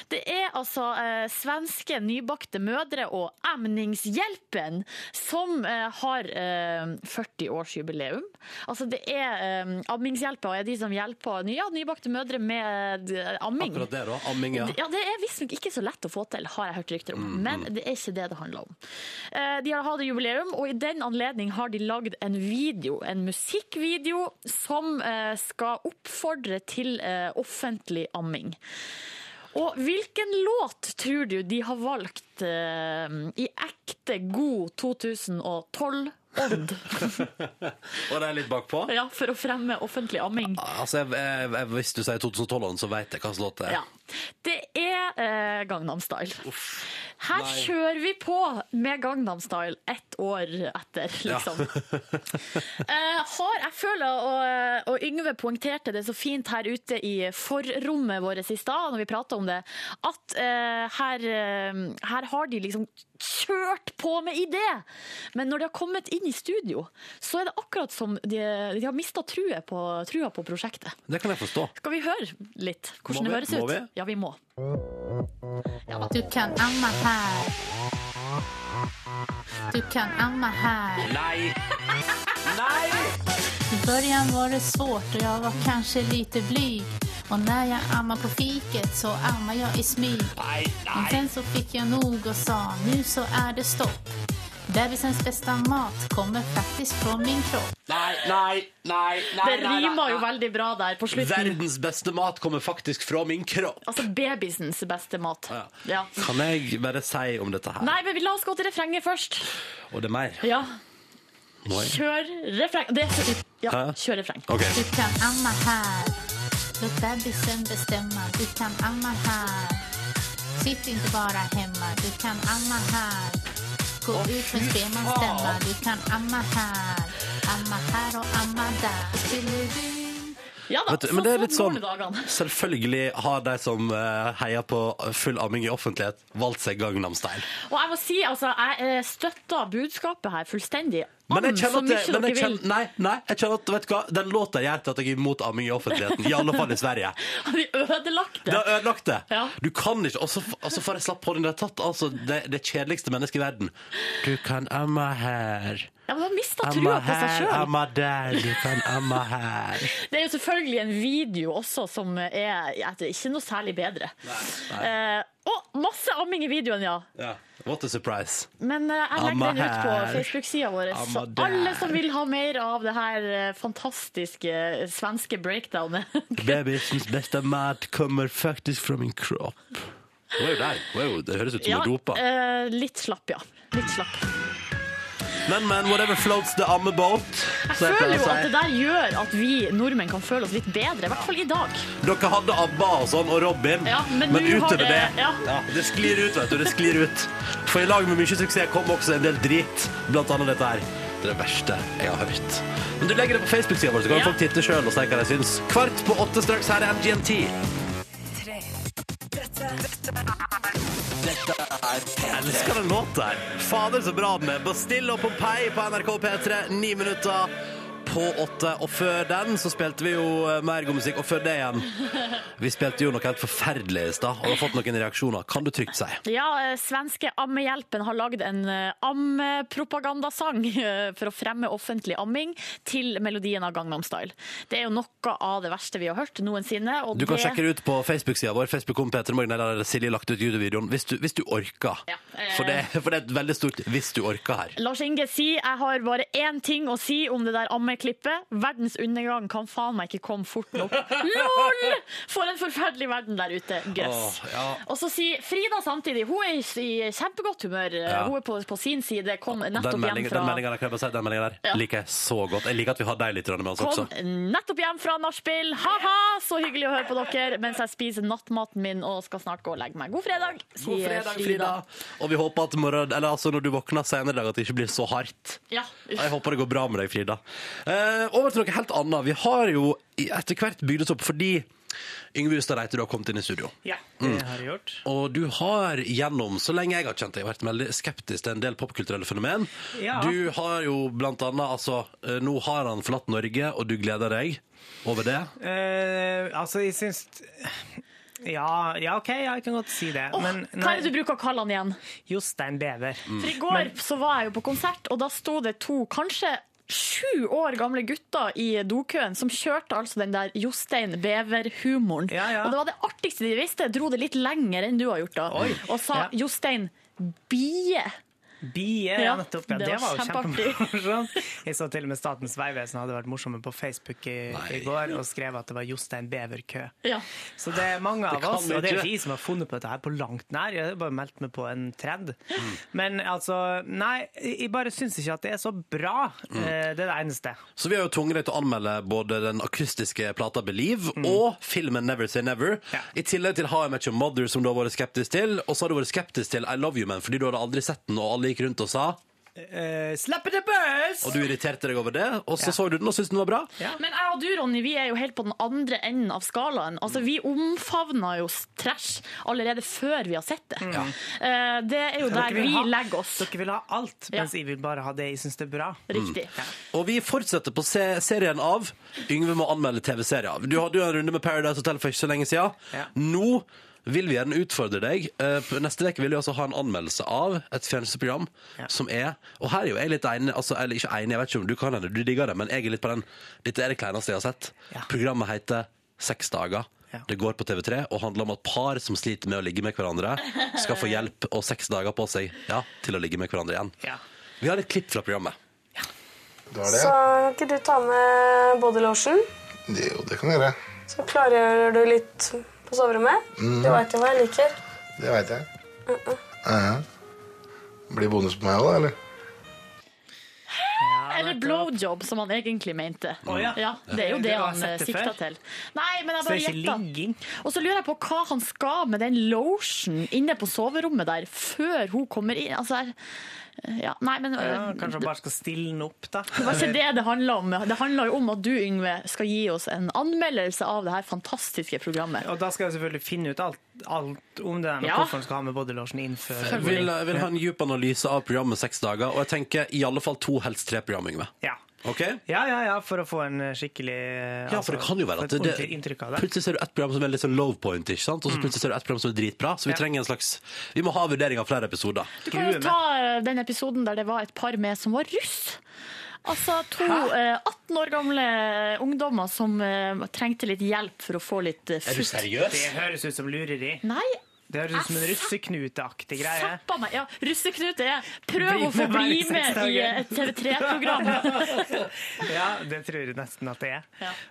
Det er altså eh, svenske nybakte mødre og Emningshjelpen som eh, har eh, 40-årsjubileum. Altså det er eh, Ammingshjelpa er de som hjelper ja, nybakte mødre med eh, amming. Akkurat det, da. Amming, ja. Ja, Det er visstnok ikke så lett å få til, har jeg hørt rykter om. Mm, Men det er ikke det det handler om. Eh, De har hatt jubileum, og i den anledning har de lagd en video, en musikkvideo, som eh, skal oppfordre til eh, offentlig amming. Og hvilken låt tror du de har valgt eh, i ekte god 2012-ånd? Og det er litt bakpå? Ja, for å fremme offentlig amming. Altså, jeg, jeg, Hvis du sier 2012, så vet jeg hva slags låt det er. Ja. Det er eh, Gangnam Style. Her Nei. kjører vi på med Gangnam Style ett år etter, liksom. Eh, har, jeg føler, og, og Yngve poengterte det så fint her ute i forrommet vårt i stad, når vi prata om det, at eh, her, eh, her har de liksom kjørt på med idé. Men når de har kommet inn i studio, så er det akkurat som de, de har mista trua på, på prosjektet. Det kan jeg forstå. Skal vi høre litt hvordan vi? det høres ut? Må vi? Ja, vi må. Du kan amma her. Du kan amma här. Nej! I början var det svårt och jag var kanske lite blyg. Och när jag ammar på fiket så ammar jag i smyg. Men sen så fick jag nog och sa nu så är det stopp. Bebisens bästa mat kommer faktiskt från min kropp. Nei, nei, nei, nei, Det rimer jo veldig bra der på slutten. Verdens beste mat kommer faktisk fra min kropp. Altså babysens beste mat. Ja. Ja. Kan jeg bare si om dette her? Nei, men la oss gå til refrenget først. Og det er mer? Ja, kjør refreng. Det er, ja, kjør refreng. Okay. Du kan amme her. La babysen bestemme. Du kan amme her. Sitt ikke bare hjemme. Du kan amme här. Gå ut med spelmansstämma. Du kan amma her, Amma her og amma der. Skulle du Ja da, du, men det er litt sånn. Selvfølgelig har de som eh, heier på full amming i offentlighet, valgt seg Gangnam Style. Og jeg må si, altså, jeg eh, støtter budskapet her fullstendig. Men jeg så mye men jeg kjenner, vil. nei, nei, jeg kjenner at vet du hva, den låta gjør til at jeg er imot amming i offentligheten. I alle fall i Sverige. Har de ødelagt Det det? har ødelagt det. Ja. Du kan ikke Og så altså, får jeg slapp på den. Det tatt altså, det, det kjedeligste mennesket i verden. Du kan amme her. Ja, men du har mista trua på seg sjøl. amma der. Du kan amma her. Det er jo selvfølgelig en video også som er ikke noe særlig bedre. Nei, Eh, og masse amming i videoen, ja. Ja. What a surprise. Men uh, jeg legger Amma den ut på. Facebook-sida vår. Så alle som vil ha mer av det her eh, fantastiske eh, svenske breakdownet Babysens beste mat kommer faktisk fra min kropp. Hun er jo der. Er det høres ut som Ja, hun doper. eh, litt slapp, ja. Litt slapp. Men, men, whatever floats the ammeboat. Jeg så føler jo at det der gjør at vi nordmenn kan føle oss litt bedre, i hvert fall i dag. Dere hadde ABBA og sånn, og Robin. Ja, men men utover det- det, ja. det sklir ut, vet du. Det sklir ut. For i lag med mye suksess kom også en del drit. Blant annet dette her. Det er det verste jeg har hørt. Men du legger det på Facebook-sida vår, så kan Ja. folk titte sjøl og si hva de syns. Kvart på åtte straks. Her er MGMT. Jeg elsker den låta her. Fader, så bra den er. Bastille og Pompeii på NRK P3, ni minutter på åtte. Og før den så spilte vi jo eh, mer god musikk. Og før det igjen Vi spilte jo noe helt forferdelig i stad, og har fått noen reaksjoner. Kan du trygt si? Ja, eh, Svenske Ammehjelpen har lagd en eh, ammepropagandasang for å fremme offentlig amming til melodien av Gangnam Style. Det er jo noe av det verste vi har hørt noensinne. Du kan det... sjekke det ut på Facebook-sida vår. Facebook kom Peter Morgen, der Silje lagt ut YouTube-videoen. Hvis, du- hvis du orker. Ja, eh. For, det, for det er et veldig stort 'hvis du orker' her. Lars Inge sier jeg har bare én ting å si om det der ammeklippet. Verdens undergang kan faen meg ikke komme fort nok. LOL! For en forferdelig verden der ute. Gøss. Oh, ja. Og så sier Frida samtidig, hun er i kjempegodt humør. Ja. Hun er på, på sin side, kom nettopp nettopp hjem fra den meldinga meldingen, der, si, den meldingen der Ja. liker jeg så godt. Jeg liker at vi har deg litt med oss også. Kom nettopp hjem fra nachspiel. Ha-ha, så hyggelig å høre på dere mens jeg spiser nattmaten min og skal snart gå og legge meg. God fredag, sier God fredag, Frida. Og vi håper at morgen, eller altså når du våkner senere i dag, at det ikke blir så hardt. Ja. Jeg håper det går bra med deg, Frida. Eh, over til noe helt annet. Vi har jo etter hvert bygd oss opp fordi Yngve Ustad Reite, du har kommet inn i studio. Ja, det har jeg gjort. Og du har gjennom, så lenge jeg har kjent deg, vært veldig skeptisk til en del popkulturelle fenomen. Ja. Du har jo blant annet, altså, eh, nå har han forlatt Norge, og du gleder deg over det. Uh, altså, jeg syns ja, ja, OK, jeg kan godt si det. Oh, Men hva er det du bruker å kalle han igjen? Jostein Bever. For i går så var jeg jo på konsert, og da sto det to kanskje sju år gamle gutter i dokøen som kjørte altså den der Jostein Bever-humoren. Ja, ja. Og det var det artigste de visste. Dro det litt lenger enn du har gjort da. Oi. Og sa Ja. Jostein Bie. Bie, ja, nettopp. Ja, det det, var var jo kjempeartig. kjempemorsomt. Jeg så til og med Statens vegvesen hadde vært morsomme på Facebook i, i går og skrev at det var Jostein Bever-kø. Ja. Så det er mange av oss, og det er ikke. vi som har funnet på dette her på langt nær. Jeg har bare meldt meg på en trend. Mm. Men altså, nei, jeg bare syns ikke at det er så bra. Mm. Eh, Det er det eneste. Så vi har jo tvunget deg til å anmelde både den akustiske plata Believe og filmen Never Say Never. Mm. Ja. I tillegg til How I Met Your Mother, som du har vært skeptisk til. Og så har du vært skeptisk til I Love You Man, fordi du hadde aldri sett den, og alle gikk rundt og sa. Uh, Slapp the bus! Og du irriterte deg over det. Og så Ja. så du den og syntes den var bra. Men jeg og du, Ronny, vi er jo helt på den andre enden av skalaen. Altså, Vi omfavna jo trash allerede før vi har sett det. Eh, Det er jo der vi ha- legger oss. Dere vil ha alt, Ja. mens jeg vil bare ha det jeg syns er bra. Riktig. Og vi fortsetter på se serien av Yngve må anmelde TV-serier. Du hadde jo en runde med Paradise Hotel for ikke så lenge siden. Ja. Nå vil vi gjerne utfordre deg. Eh, Neste uke vil vi også ha en anmeldelse av et fjernsynsprogram som er Og her er jo jeg litt enig, altså, eller ikke enig, jeg vet ikke om du kan hende, du digger det, men jeg er litt på den Dette er det kleineste jeg har sett. Programmet heter Seks dager. Det går på TV3 og handler om at par som sliter med å ligge med hverandre, skal få hjelp og seks dager på seg ja, til å ligge med hverandre igjen. Vi har et klipp fra programmet. Så kan ikke du ta med bodylotion? Jo, det kan jeg gjøre. Så klargjør du litt på soverommet. Mm. Du veit jo hva jeg liker. Det veit jeg. Uh -uh. Ja. Blir bonus på meg òg, da, eller? Eller blowjob, som han egentlig mente. Oh, ja. det er jo Det det han eh, sikta før. til. Nei, men jeg bare ikke gjetta. Og så lurer jeg på hva han skal med den lotion inne på soverommet der før hun kommer inn. Altså, jeg- ja, nei, men Ja, kanskje han bare skal stille den opp, da. Det var ikke det det handla om. Det handla jo om at du, Yngve, skal gi oss en anmeldelse av det her fantastiske programmet. Og da skal jeg selvfølgelig finne ut alt, alt om det, der med Ja. hvorfor han skal ha med bodylotion inn før vil, vil ha en djup analyse av programmet Seks dager, og jeg tenker i alle fall to, helst tre program, Yngve. Ja. Ok? Ja, ja, ja, for å få en eh, skikkelig eh, Ja, for det kan jo være at det, det, inntrykk av det. plutselig ser du et program som er litt sånn low point, ikke sant? og så Mm. plutselig ser du et program som er dritbra. Så vi Ja. trenger en slags Vi må ha vurdering av flere episoder. Du kan jo ta eh, den episoden der det var et par med som var russ. Altså to eh, 18 år gamle ungdommer som eh, trengte litt hjelp for å få litt eh, futt. Det høres ut som lureri. Nei. Det høres ut som en russeknuteaktig greie. Zappa meg. Ja, russeknute er prøv å få med meg i bli med i et TV3-program. ja, det tror jeg nesten at det er.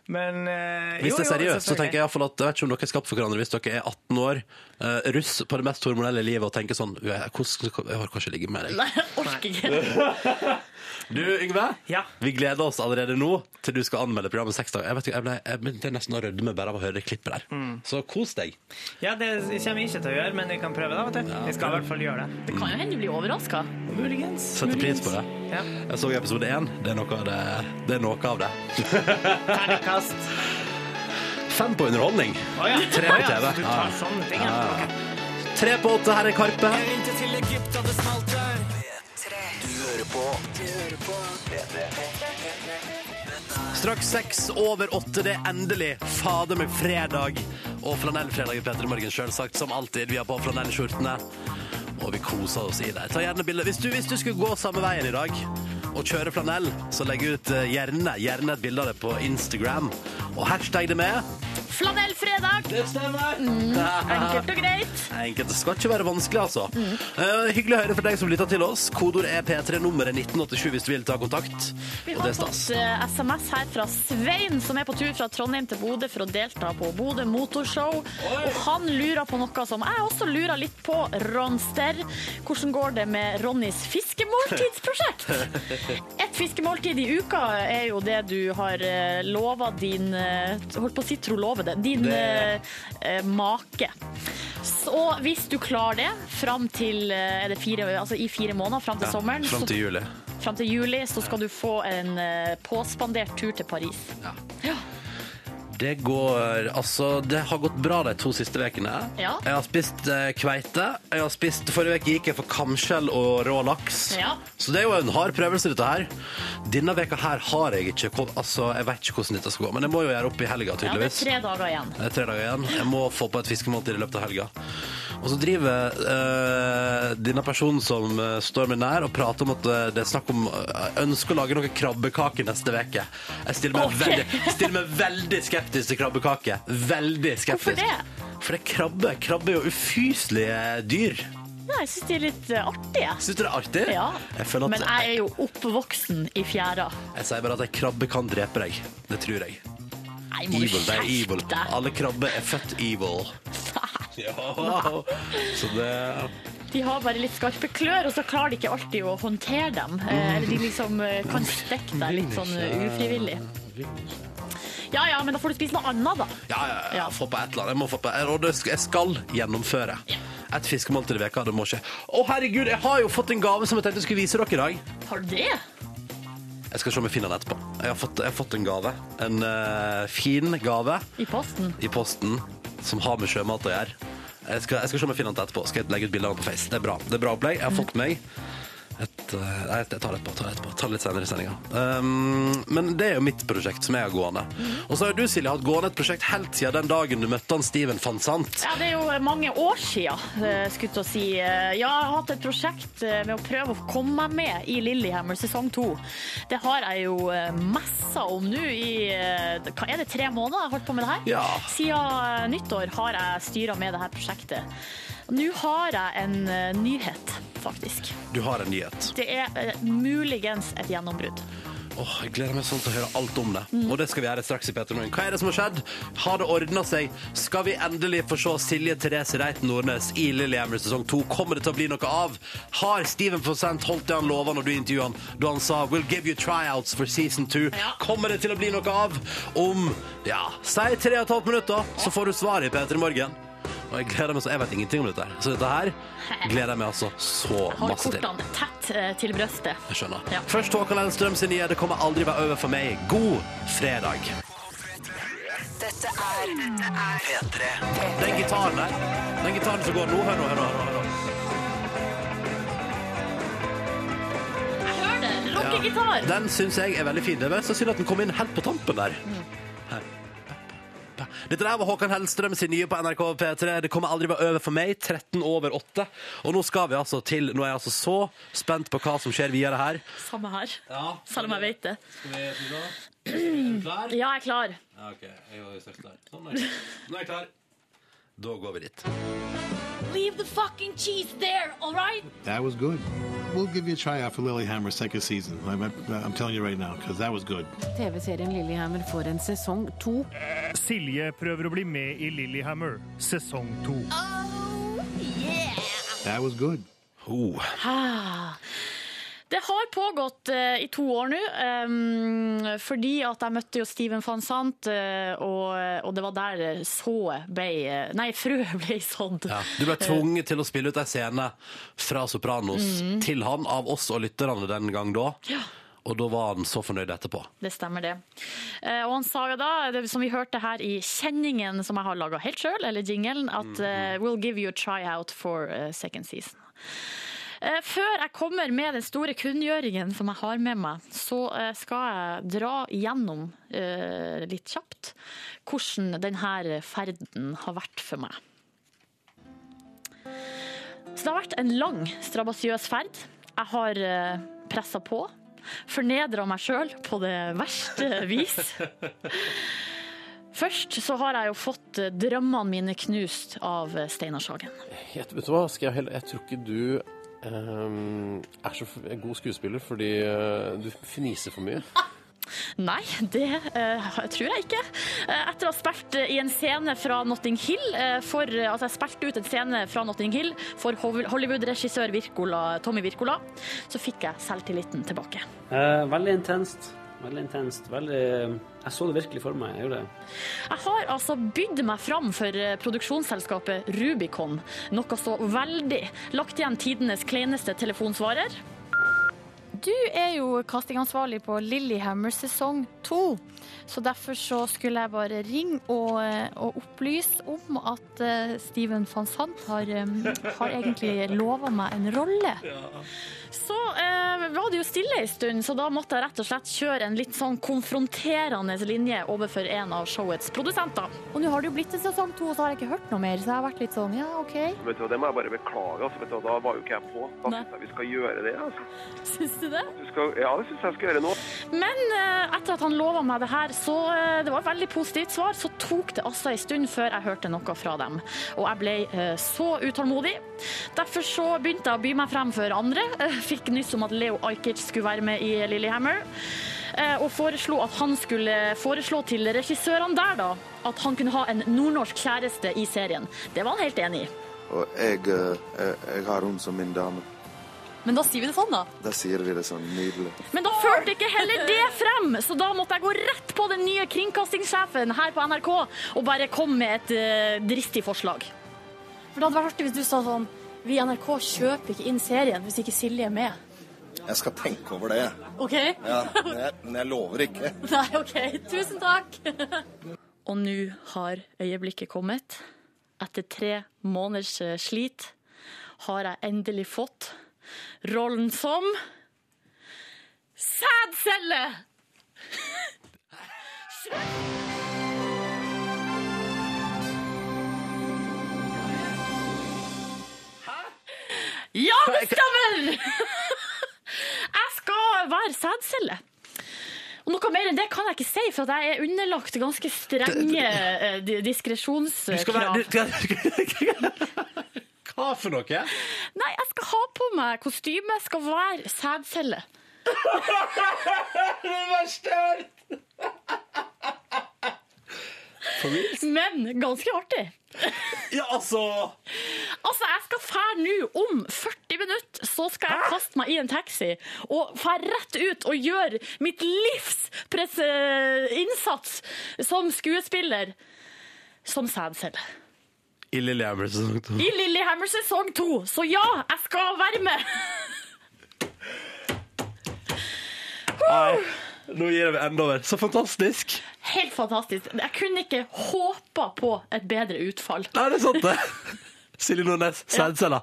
Men uh, Hvis det er seriøst, så tenker jeg iallfall at jeg vet ikke om dere er skapt for hverandre hvis dere er 18 år, uh, russ på det mest hormonelle livet og tenker sånn Jeg har kanskje ligget med deg. Nei, jeg orker ikke. Du, Yngve, vi gleder oss allerede nå til du skal anmelde programmet Seks dager. Jeg vet ikke, jeg ble, jeg begynte nesten å rødme bare av å høre det klippet der. Mm. Så kos deg. Ja, det kommer jeg ikke til å gjøre, men vi kan prøve, da. vet du. Vi skal i hvert fall gjøre det. Det kan jo hende du blir overraska. Muligens. Setter pris på det. Ja. Jeg så episode én. Det er noe av det. det, er noe av det. Terningkast. Fem på underholdning. Oh, ja. Tre på ja, TV. så du tar sånne ting, ja. Ja. Tre på åtte, her er Karpe. Du hører på Straks seks over åtte, det er endelig fader meg fredag. Og flanellfredag i Petter Morgen, sjølsagt. som alltid. Vi har på flanellskjortene, og vi koser oss i det. Ta gjerne bilde. Hvis, hvis du skulle gå samme veien i dag og kjøre flanell, så legg ut eh, gjerne, gjerne et bilde av det på Instagram. Og hashtag det med. Flanellfredag! Det stemmer. Mm, enkelt og greit. Enkelt. Det skal ikke være vanskelig, altså. Eh, hyggelig å høre for deg som lytter til oss. Kodord er P3, nummeret 1987 hvis du vil ta kontakt. Vi har fått uh, SMS her fra Svein, som er på tur fra Trondheim til Bodø for å delta på Bodø Motorshow. Og han lurer på noe som jeg også lurer litt på, Ronster. Hvordan går det med Ronnys fiskemåltidsprosjekt? Et fiskemåltid i uka er jo det du har lova din eh, Holdt på å si tro love det. Din Det- eh, make. Så hvis du klarer det fram til eh, er det fire, altså i fire måneder, fram til Ja, sommeren Fram til juli. Fram til juli så skal du få en eh, påspandert tur til Paris. Det går Altså, det har gått bra de to siste ukene. Ja. Jeg har spist eh, kveite. Jeg har spist Forrige uke gikk jeg for kamskjell og rå laks. Ja. Så det er jo en hard prøvelse, dette her. Denne veka her har jeg ikke kom- Altså, jeg vet ikke hvordan dette skal gå, men jeg må jo gjøre opp i helga, Ja, det er tre dager igjen. Det er tre dager igjen. Jeg må få på et fiskemåltid i løpet av helga. Og så driver øh, denne personen som eh, står meg nær, og prater om at det er snakk om ønsker å lage noen krabbekaker neste uke. Jeg stiller meg, okay. veldig, stiller meg veldig skeptisk til krabbekake. Veldig skeptisk. Hvorfor det? For det krabbe. Krabbe er jo ufyselige dyr. Nei, jeg syns de er litt eh, artige. Syns du det er artig? Ja. Jeg føler at Men jeg er jo oppvoksen i fjæra. Jeg sier bare at ei krabbe kan drepe deg. Det tror jeg. Nei, må Evil, det er evil. Alle krabber er født evil. Ja. Så det De har bare litt skarpe klør, og så klarer de ikke alltid å håndtere dem. Eh, Eller de liksom eh, kan stikke deg litt sånn eh, ufrivillig. Ja ja, men da får du spise noe annet, da. Ja, ja, ja. Få på et eller annet. Jeg må få på, og det skal- jeg skal gjennomføre. Et fiskemåltid i veka, det må skje. Å, herregud, jeg har jo fått en gave som jeg tenkte jeg skulle vise dere i dag. Har du det? Jeg skal se om jeg finner den etterpå. Jeg har fått, jeg har fått en gave. En uh, fin gave I posten? i posten som har med sjømat å gjøre. Jeg skal, jeg skal se om jeg finner den etterpå. Skal jeg legge ut bilder på Face. Det er bra. Det er bra opplegg. Jeg har fått meg Et, eh, nei, jeg tar det etterpå. tar det etterpå, tar det litt senere i sendinga. Um, men det er jo mitt prosjekt som jeg har gående. Og så har du, Silje, hatt gående et prosjekt helt siden den dagen du møtte han Steven van Sant. Ja, Det er jo mange år siden, eh, skulle til å si. Eh, Jeg har hatt et prosjekt med å prøve å komme meg med i Lillehammer sesong to. Det har jeg jo messa om nå i hva Er det tre måneder jeg har holdt på med det her? Ja. Siden nyttår har jeg styra med det her prosjektet. Nå har jeg en eh, nyhet, faktisk. Du har en nyhet. Det er eh, muligens et gjennombrudd. Åh, jeg gleder meg sånn til å høre alt om det. Og det skal vi gjøre straks i Peter Morgen. Hva er det som har skjedd? Har det ordna seg? Skal vi endelig få se Silje Therese Reiten Nordnes i Lillehammer sesong to? Kommer det til å bli noe av? Har Steven Fossent holdt det han lova når du intervjuet han, da han sa 'We'll give you tryouts for season two'? Kommer det til å bli noe av? Om ja, si tre og et halvt minutter, så får du svaret i Peter Morgen. Og jeg gleder meg så, jeg vet ingenting om dette her. Så dette her gleder jeg meg altså så masse til. kortene tett eh, til brøstet. Jeg skjønner. Ja. Først Håkan Lennstrøm sin nye 'Det kommer aldri være over for meg'. God fredag. Dette er P3. Den gitaren der, den gitaren som går nå, hør nå, hør nå. Hør nå. Jeg hører det! Rockegitar! Ja, Den syns jeg er veldig fin. Det er så synd at den kom inn helt på tampen der. Her. Dette der var Håkan Hellstrøm sin nye på NRK P3. Det kommer aldri være over for meg. 13 over 8. Og nå skal vi altså til Nå er jeg altså så spent på hva som skjer videre her. Samme her. Ja, Selv om jeg vet det. Skal vi Er du klar? Ja, jeg er klar. Ja, OK. Jeg er straks klar. Sånn er jeg. Nå er jeg klar. Da går vi dit. Leave the fucking cheese there, all right? That was good. We'll give you a tryout for Lilyhammer second season. I'm, I'm telling you right now, because that was good. TV-serien Lilyhammer får en sesong to. Silje prøver å bli med i Lilyhammer sesong to. That was good. Oh. Ah. Det har pågått eh, i to år nå, fordi at jeg møtte jo Steven van Sant, eh, og, det var der sået ble Nei, frøet ble sådd. Ja, du ble tvunget til å spille ut ei scene fra Sopranos Mhm. til han, av oss og lytterne den gang da. Ja. Og da var han så fornøyd etterpå. Det stemmer, det. Eh, Og han sa jo da, som vi hørte her i kjenningen som jeg har laga helt sjøl, eller jingelen, at eh, we'll give you a try out for eh, second season. Eh, Før jeg kommer med den store kunngjøringen som jeg har med meg, så eh, skal jeg dra igjennom eh, litt kjapt hvordan denne ferden har vært for meg. Så det har vært en lang, strabasiøs ferd. Jeg har pressa på. Fornedra meg sjøl på det verste vis. Først så har jeg jo fått drømmene mine knust av Steinar Sagen. Jeg, jeg, tror ikke du er så god skuespiller fordi eh, du fniser for mye. Nei, det uh, tror jeg ikke. Uh, etter å ha spilt i en scene fra Notting Hill, uh, for, altså jeg spilte ut en scene fra Notting Hill for Hollywood-regissør Tommy Wirkola, så fikk jeg selvtilliten tilbake. Eh, veldig intenst. Veldig intenst. Veldig Jeg så det virkelig for meg. Jeg gjorde det. Jeg har altså bydd meg fram for eh, produksjonsselskapet Rubicon, noe så veldig. Lagt igjen tidenes kleineste telefonsvarer. Du er jo castingansvarlig på Lillehammer sesong to. Så derfor så skulle jeg bare ringe og, og opplyse om at eh, Steven van Sant har, eh, har egentlig lova meg en rolle. Så eh, var det jo stille en stund, så da måtte jeg rett og slett kjøre en litt sånn konfronterende linje overfor en av showets produsenter. Og nå har det jo blitt en sesong to, og så har jeg ikke hørt noe mer. Så jeg har vært litt sånn, ja, OK. Vet du, Det må jeg bare beklage. Altså, vet du, da var jo ikke jeg på. Da syns jeg vi skal gjøre det. Altså. Syns du det? Du skal, ja, det syns jeg skal gjøre nå. Men eh, etter at han lova meg det her, så eh, det var et veldig positivt svar, så tok det altså en stund før jeg hørte noe fra dem. Og jeg ble eh, så utålmodig. Derfor så begynte jeg å by meg frem for andre. Eh, Fikk nyss om at Leo Ajkic skulle være med i Lillehammer. eh, Og foreslo at han skulle foreslå til regissørene der, da, at han kunne ha en nordnorsk kjæreste i serien. Det var han helt enig i. Og jeg, jeg, har hun som min dame. Men da sier vi det sånn, da. Da sier vi det sånn nydelig. Men da førte ikke heller det frem, så da måtte jeg gå rett på den nye kringkastingssjefen her på NRK og bare komme med et uh, dristig forslag. For det hadde vært artig hvis du sa sånn Vi i NRK kjøper ikke inn serien hvis ikke Silje er med. Jeg skal tenke over det. OK? Ja, men, jeg, men jeg lover ikke. Nei, OK. Tusen takk. Og nå har øyeblikket kommet. Etter tre måneders eh, slit har jeg endelig fått rollen som sædcelle. Ja, det stemmer! Jeg skal være sædcelle. Og noe mer enn det kan jeg ikke si, for jeg er underlagt ganske strenge diskresjonskrav. Du skal være Hva for noe? Nei, jeg skal ha på meg kostyme, jeg skal være sædcelle. Det verste Men ganske artig. Ja, altså Altså, jeg skal fære nå om 40 minutter, så skal jeg kaste meg i en taxi og fære rett ut og gjøre mitt livs innsats som skuespiller som sædcelle. I Lillehammer sesong to. I Lillehammer sesong to. Så ja, jeg skal være med. Nei, nå gir jeg meg enda mer. Så fantastisk. Helt fantastisk. Jeg kunne ikke håpa på et bedre utfall. Nei, det er sant, det. Silje Nordnes, sædceller.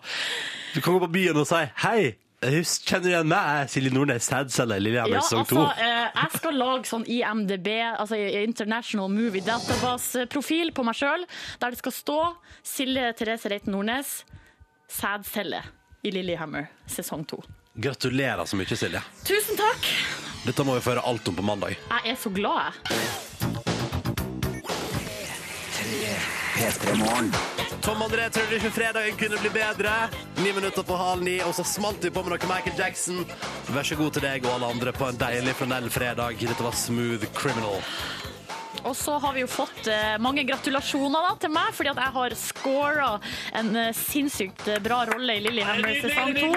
Du kan gå på byen og si hei. Husk, kjenner du igjen meg? Silje Nordnes, sædcelle i Lillehammer Ja, sesong altså, 2? eh, jeg skal lage sånn IMDb, altså International Movie Database-profil på meg sjøl, der det skal stå Silje Therese Reiten Nordnes, sædcelle i Lillehammer sesong 2. Gratulerer så mye, Silje. Tusen takk! Dette må vi få høre alt om på mandag. Jeg er så glad, jeg. Tom André trodde ikke fredagen kunne bli bedre. Ni minutter på halv ni, og så smalt vi på med noe Michael Jackson. Vær så god til deg og alle andre på en deilig flanellfredag. Dette var Smooth Criminal. Og så har vi jo fått eh, mange gratulasjoner da, til meg, fordi at jeg har scora en eh, sinnssykt eh, bra rolle i Lillehammer sesong to.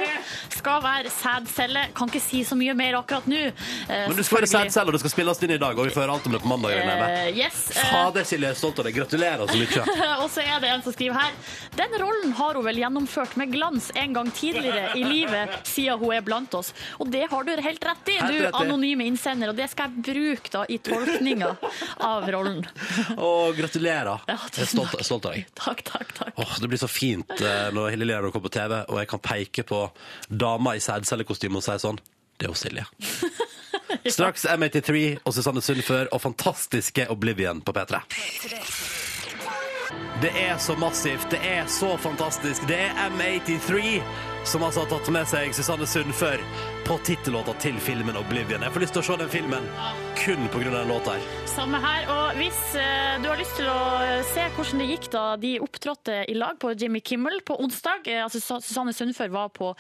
Skal være sædcelle. Kan ikke si så mye mer akkurat nå. Men du skal være sædcelle, og det skal spilles inn i dag, og vi får høre alt om det på mandag. Eh, yes. Fader, Silje, jeg er stolt av deg. Gratulerer så mye. og så er det en som skriver her Den rollen har hun vel gjennomført med glans en gang tidligere i livet siden hun er blant oss. Og det har du helt rett i, du anonyme innsender. Og det skal jeg bruke da i tolkninga av rollen. Og gratulerer. Ja, Jeg er stolt, stolt av deg. Takk, takk, takk. Åh, det blir så fint eh, når Hilde Lierno kommer på TV, og jeg kan peke på dama i sædcellekostyme og si sånn Det er jo Silje. Straks M83 og Susanne Sundfør og fantastiske Oblivion på P3. Det er så massivt, det er så fantastisk. Det er M83 som altså har tatt med seg Susanne Sundfør på tittellåta til filmen Oblivion. Jeg får lyst til å se den filmen kun av den låta her. Samme her. Og hvis eh, du har lyst til å se hvordan det gikk da de opptrådte i lag på Jimmy Kimmel på onsdag eh, altså Susanne Sundfør var på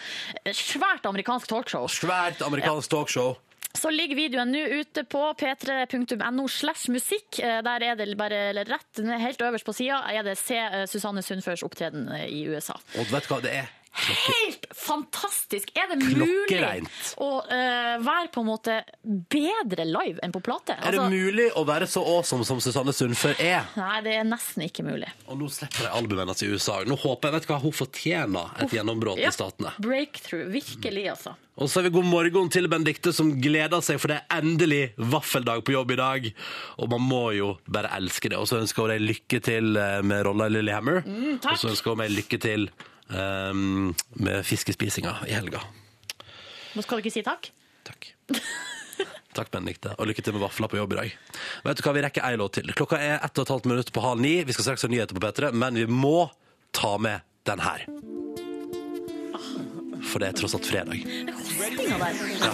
svært amerikansk talkshow. Svært amerikansk talkshow. Så ligger videoen nå ute på p3.no slash musikk. Eh, Der er det bare rett helt øverst på sida er det Se eh, Susanne Sundførs opptreden eh, i USA. Og du vet hva, det er Helt fantastisk! Er det mulig å uh, være på en måte bedre live enn på plate? Er det Altså- mulig å være så awesome som Susanne Sundfør er? Nei, det er nesten ikke mulig. Og nå slipper de albumet hennes i USA. Nå håper jeg, vet hva, hun fortjener et gjennombrudd Ja, i statene. Breakthrough. Virkelig, altså. Og så har vi god morgen til Benedikte, som gleder seg, for det er endelig vaffeldag på jobb i dag. Og man må jo bare elske det. Og så ønsker hun deg lykke til eh, med rolla i Lillehammer. Mm, og så ønsker hun meg lykke til med fiskespisinga i helga. Nå skal du ikke si takk? Takk, Takk, Benedikte. Og lykke til med vafler på jobb i dag. Vet du hva, Vi rekker ei låt til. Klokka er ett og et halvt minutt på halv ni. Vi skal straks ha nyheter på P3, men vi må ta med den her. For det er tross alt fredag. Ja.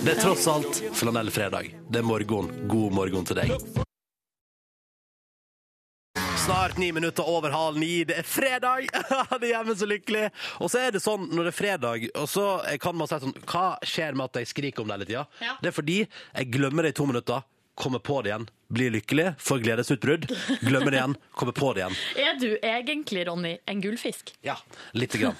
Det er tross alt flanellfredag. Det er morgen. God morgen til deg. Snart ni minutter over halv ni. Det er fredag! det gjør meg så lykkelig. Og så er det sånn når det er fredag, og så kan man si sånn Hva skjer med at jeg skriker om det hele tida? Ja. Det er fordi jeg glemmer det i to minutter, kommer på det igjen, blir lykkelig, får gledesutbrudd, glemmer det igjen, kommer på det igjen. Er du egentlig, Ronny, en gullfisk? Ja, lite grann.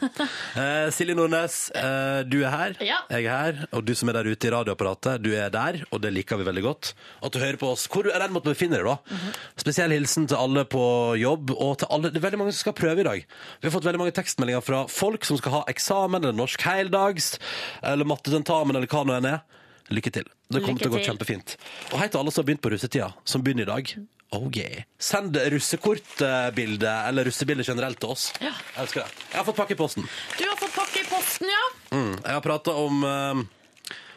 Eh, Silje Nordnes, eh, du er her. Ja. Jeg er her. Og du som er der ute i radioapparatet, du er der, og det liker vi veldig godt. At du hører på oss hvor du er den måtte befinne deg, da. Mhm. Spesiell hilsen til alle på jobb, og til alle Det er veldig mange som skal prøve i dag. Vi har fått veldig mange tekstmeldinger fra folk som skal ha eksamen, eller norsk heldags, eller mattetentamen, eller hva nå enn er. Lykke til. Det kommer til å gå kjempefint. Og hei til alle som har begynt på russetida, som begynner i dag. Oh yeah. Send russekortbilde, eller russebilde generelt til oss. Ja. Jeg elsker det. Jeg har fått pakke i posten. Du har fått pakke i posten. Ja. Mm, jeg har prata om eh,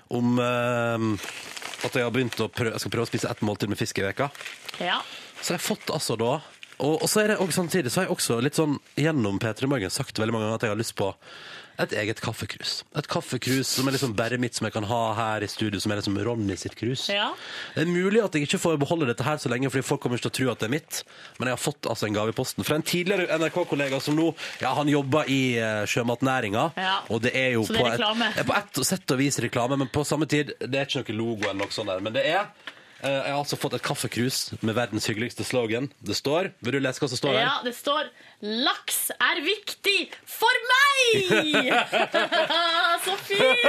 om um, at jeg har begynt å prøve, jeg skal prøve å spise ett måltid med fisk i veka. ja. Så jeg har fått altså da og, og så er det også, samtidig så har jeg også litt sånn gjennom P3 Morgen sagt veldig mange ganger at jeg har lyst på et eget kaffekrus. Et kaffekrus som er liksom bare mitt, som jeg kan ha her i studio, som er liksom Ronny sitt krus. Ja. Det er mulig at jeg ikke får beholde dette her så lenge, fordi folk kommer ikke til å tro at det er mitt, men jeg har fått altså en gave i posten fra en tidligere NRK-kollega som nå, ja, han jobber i uh, sjømatnæringa, Ja. og det er jo det er på. Et, er på ett sett og vis reklame, men på samme tid, det er ikke noe logo eller noe sånt der, men det er eh, jeg har altså fått et kaffekrus med verdens hyggeligste slogan. Det står Vil du lese hva som står der? Ja, det står 'Laks er viktig for meg'! Så fint!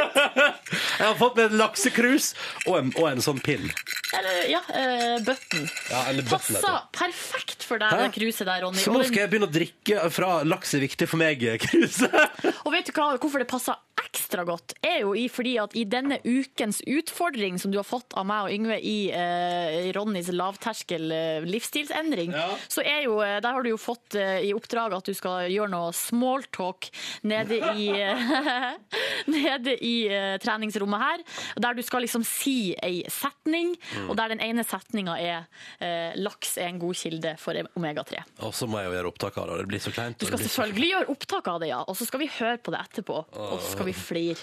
Jeg har fått med en laksekrus og en, og en sånn pinn. Eller, ja, uh, button. Ja, eller button heter det. perfekt for deg, Hæ? det kruset der, Ronny. Så Og nå den- skal jeg begynne å drikke fra laks er viktig for meg-kruset. Og vet du hva, hvorfor det passer ekstra godt? Er jo i, fordi at i denne ukens utfordring som du har fått av meg og Yngve i eh, Ronnys lavterskel eh, livsstilsendring, så er jo, eh, der har du jo fått eh, i oppdrag at du skal gjøre noe smalltalk nede i, nede i eh, treningsrommet her, der du skal liksom si ei setning, og der den ene setninga er eh, laks er en god kilde for omega-3. Og så må jeg jo gjøre opptak av det. Det blir så kleint. Du skal selvfølgelig gjøre opptak av det, ja. Og så skal vi høre på det etterpå. Og så skal vi flire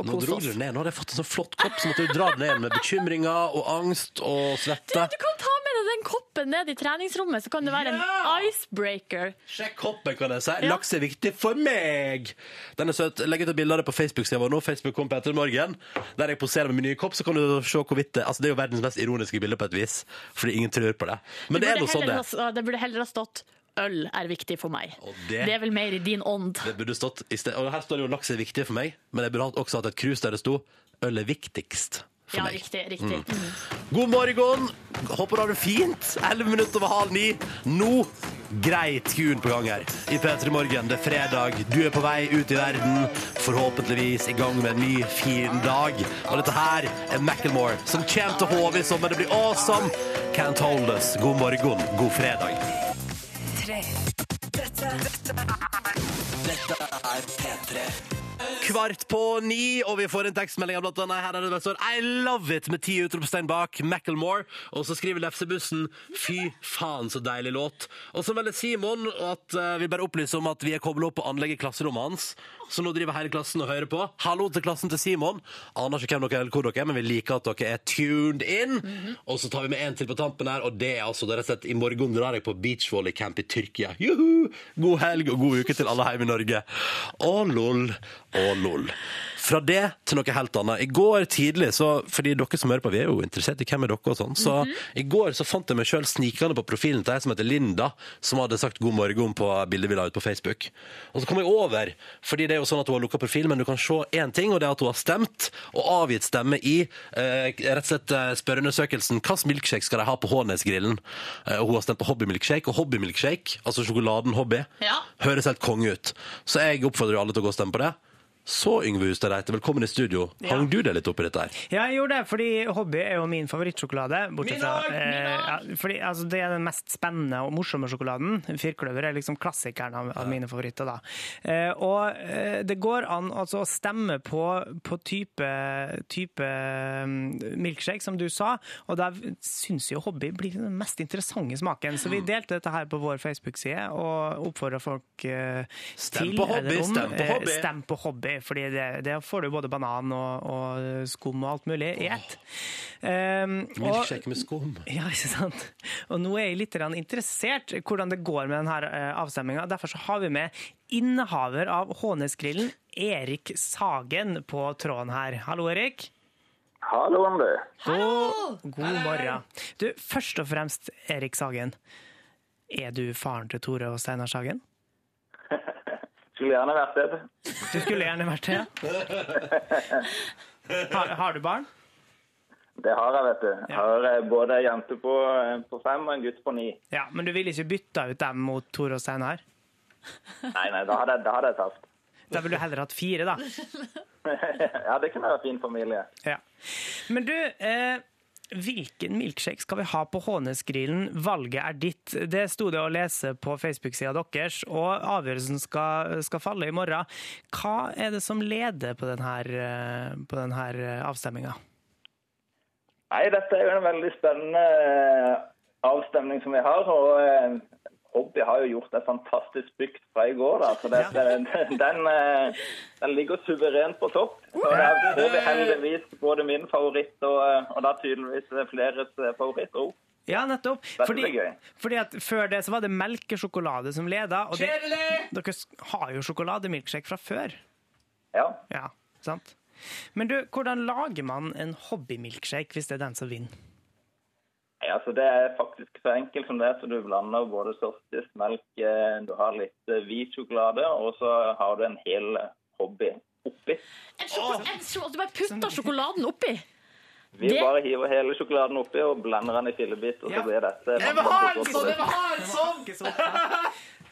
og Nå dro du det ned. Nå hadde jeg fått en sånn flott kopp, så måtte du dra den ned med bekymringer og angst og svette. Du kan ta med den koppen ned i treningsrommet, så kan det være en icebreaker. Sjekk koppen, kan jeg si. Laks er viktig for meg! Den er søt. Legg ut et bilde av det på Facebook-sida vår nå. Facebook kom på etter morgen. Der jeg poserer med min nye kopp, så kan du se hvorvidt det Altså, det er jo verdens mest ironiske bilde på et vis, fordi ingen tror på det. Men det, er nå sånn det. ha- det burde heller ha stått 'øl er viktig for meg'. det- Det er vel mer i din ånd. Det burde stått i sted. Og her står det jo laks er viktig for meg, men jeg burde også hatt et krus der det sto øl er viktigst for Ja, deg. riktig. riktig. Mm. God morgen! Håper du har det fint. 11 minutter over halv ni. Nå grei tune på gang her i P3 Morgen. Det er fredag, du er på vei ut i verden. Forhåpentligvis i gang med en ny, fin dag. Og dette her er Macclemore, som kommer til HV i sommer. Det blir awesome! Can't hold us. God morgen, god fredag. Kvart på ni, og vi får en tekstmelding av blant annet her er det bare står I love it med ti utropstegn bak Macclemore. Og så skriver Lefsebussen fy faen så deilig låt. Og så melder Simon at eh, vi bare opplyser om at vi er koblet opp på anlegget i klasserommet hans. Så nå driver hele klassen og hører på. Hallo til klassen til Simon. Aner ikke hvem dere er eller hvor dere er, men vi liker at dere er tuned in. Og så tar vi med en til på tampen her, og det er altså det er rett og slett i morgen drar jeg på beachvolleycamp i Tyrkia. Juhu! God helg og god uke til alle hjemme i Norge. Å lol, å lol. Fra det til noe helt annet. I går tidlig, så, fordi dere som hører på, vi er jo interessert i hvem er dere og sånn, så i går så fant jeg meg sjøl snikende på profilen til ei som heter Linda, som hadde sagt god morgen på bildet vi la ut på Facebook. Og så kom jeg over, fordi det er jo sånn at hun har lukka profil, men du kan se én ting, og det er at hun har stemt, og avgitt stemme i eh, rett og slett eh, spørreundersøkelsen hvilken milkshake skal de ha på Hånes-grillen. Eh, og hun har stemt på hobbymilkshake, og hobbymilkshake, altså sjokoladen hobby, Ja. høres helt konge ut. Så jeg oppfordrer alle til å gå og stemme på det. Så, Yngve Hustad Reite, velkommen i studio. Hang du deg litt opp i dette her? Ja, jeg gjorde det, fordi Hobby er jo min favorittsjokolade. Bortsett Min fra eh, Min dag. ja, fordi, altså, Det er den mest spennende og morsomme sjokoladen. Firkløver er liksom klassikeren av, av mine favoritter. da. Eh, og eh, det går an altså, å stemme på, på type, type mm, milkshake, som du sa, og da syns jo Hobby blir den mest interessante smaken. Så vi delte dette her på vår Facebook-side og oppfordra folk eh, Stem til på Hobby, om, stem på eh, Hobby. Stem på Hobby, fordi det, det får du både banan og, og skum og alt mulig i ett. Um, og- Milkshake med skum. ja, ikke sant? Og nå er jeg litt interessert i hvordan det går med denne avstemminga. Derfor så har vi med innehaver av Hånesgrillen, Erik Sagen, på tråden her. Hallo, Erik. Hallo, du. God, god morgen. Du, først og fremst, Erik Sagen. Er du faren til Tore og Steinar Sagen? Skulle gjerne vært det. Du skulle gjerne vært det. Har, har du barn? Det har jeg, vet du. Jeg har eh, både ei jente på, eh, på fem og en gutt på ni. Ja, Men du ville ikke bytta ut dem mot Tor og Steinar? Nei, nei, da hadde, da hadde jeg tapt. Da ville du heller hatt fire, da. ja, det kunne vært fin familie. Ja. Men du, eh, Hvilken milkshake skal vi ha på Hånesgrillen? Valget er ditt. Det sto det å lese på Facebook-sida deres, og avgjørelsen skal, skal falle i morgen. Hva er det som leder på denne, på denne avstemminga? Nei, dette er jo en veldig spennende eh, avstemning som vi har. og eh, Hobby har jo gjort et fantastisk bygd fra i går. da, så det, den, den, eh, den ligger suverent på topp. Så det er vi heldigvis både min favoritt og, eh, og da tydeligvis fleres favoritt. òg. Ja, nettopp. Fordi, fordi at Før det så var det melkesjokolade som leda. Og det, dere har jo sjokolademilkshake fra før. Ja. Ja, sant? Men du, hvordan lager man en hobbymilkshake hvis det er den som vinner? Nei, altså Det er faktisk så enkelt som det. så Du blander både softis, melk, eh, du har litt eh, hvit sjokolade, og så har du en hel hobby oppi. En sjokolade, en sjo- Du bare putter sjokoladen oppi. Vi Det- bare hiver hele sjokoladen oppi og blander den i fillebiter, og så blir dette Jeg vil ha en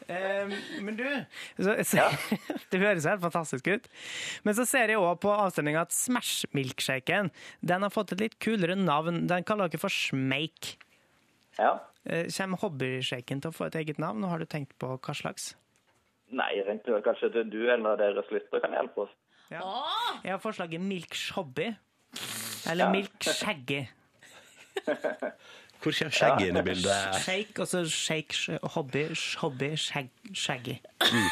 Eh, men du, så, så, det høres helt fantastisk ut. Men så ser jeg òg på avstemninga at Smash-milkshaken den har fått et litt kulere navn. Den kaller dere for Smake. Ja. Eh, Kommer hobbyshaken til å få et eget navn, og har du tenkt på hva slags? Nei, jeg tenkte vel kanskje at du eller deres lyttere kan hjelpe oss. Ja. Jeg har forslaget Milkshobby. Eller Ja. Milkshaggy. Hvor kommer skjegget inn i bildet? Shake, og så shake, sh- hobby, sh- hobby, shag, shaggy. Mm.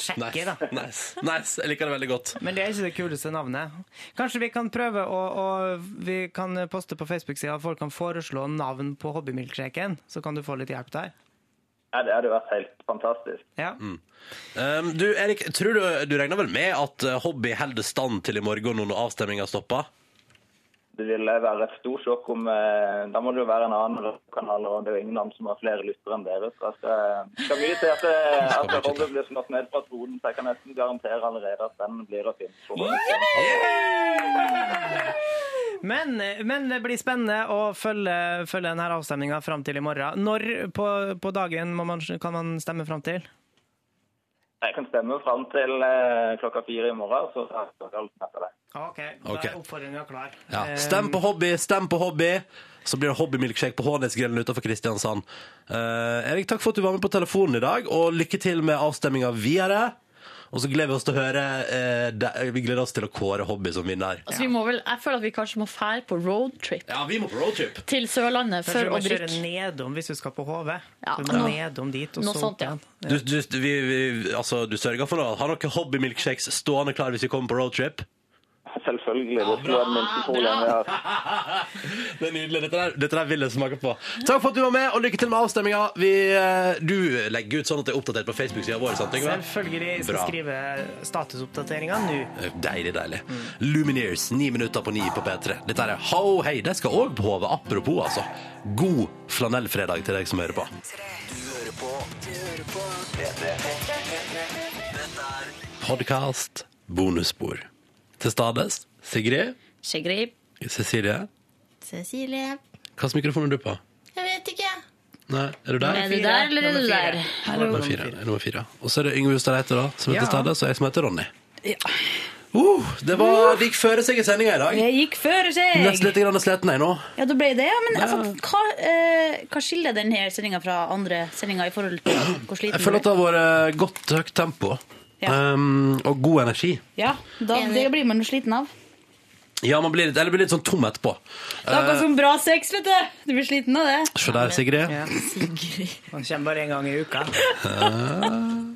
Shaggy, da. Nice. nice. Jeg liker det veldig godt. Men det er ikke det kuleste navnet. Kanskje vi kan prøve å, å Vi kan poste på Facebook-sida at folk kan foreslå navn på hobbymilkshaken, så kan du få litt hjelp der. Ja, Det hadde vært helt fantastisk. Ja. Mm. Um, du, Erik, tror du, du regner vel med at uh, hobby holder stand til i morgen når avstemninga stopper? Det ville være et stort sjokk om eh, Da må det jo være en annen kanal, og det er jo ingen andre som har flere lyttere enn dere. Så det skal, mye til at, at det Hobby blir slått ned fra tronen. Så jeg kan nesten garantere allerede at den blir å finne på. Men, men det blir spennende å følge, følge denne avstemninga fram til i morgen. Når på, på dagen må man, kan man stemme fram til? Jeg kan stemme fram til eh, klokka fire i morgen, så dere alt etter det. OK, da er oppfordringa klar. Ja. Eh, Stem på hobby, stem på hobby! Så blir det hobbymilkshake på Hånesgrillen utenfor Kristiansand. Uh, Erik, takk for at du var med på telefonen i dag, og lykke til med avstemminga videre. Og så gleder vi oss til å høre eh, de- Vi gleder oss til å kåre hobby som vinner. Altså, vi må vel, jeg føler at vi kanskje må fære på roadtrip Ja, vi må på roadtrip. til Sørlandet Kanskje for du må å kjøre nedom hvis du skal på HV. Ja, du må noe- nedom dit, og noe så sånt, opp ja. igjen. Du, du, vi, vi, altså, du sørger for å ha noen hobbymilkshakes stående klar hvis vi kommer på roadtrip? Selvfølgelig. Det skulle være minsteproblemet vi har. Det er nydelig. Dette der, dette der vil jeg smake på. Takk for at du var med, og lykke til med avstemminga. Eh, Du legger ut sånn at det er oppdatert på Facebook-sida vår? sant, Yngve? Selvfølgelig. Jeg skal Bra. skrive statusoppdateringa nå. Deilig, Deilig, deilig. Lumineers, ni minutter på ni på P3. Dette er Ho Hei. De skal òg på HV. Apropos, altså. God flanellfredag til deg som hører på. Podkast bonusspor. Til stades Sigrid, Sigrid. Cecilie. Cecilie. Hvilken mikrofon er du på? Jeg vet ikke. Nei, er du der? Er du der, eller er du der? Nummer fire. Nummer fire. Og så er det Yngve Hustad Reite, da, som er til stede, og jeg som heter Ronny. Uh, det, var, det gikk føre seg i sendinga i dag. Jeg gikk føre seg. Nesten litt grann sliten jeg nå. Ja, da ble det, ja. Men altså, hva, eh, hva skiller denne sendinga fra andre sendinger i forhold til hvor sliten Jeg føler at det har vært godt høyt tempo. Um, og god energi. Ja, da, det blir man jo sliten av. Ja, man blir litt, eller blir litt sånn tom etterpå. Det er akkurat Eh, som bra sex, vet du. Du blir sliten av det. Se der, Sigrid. Ja. Man kommer bare en gang i uka.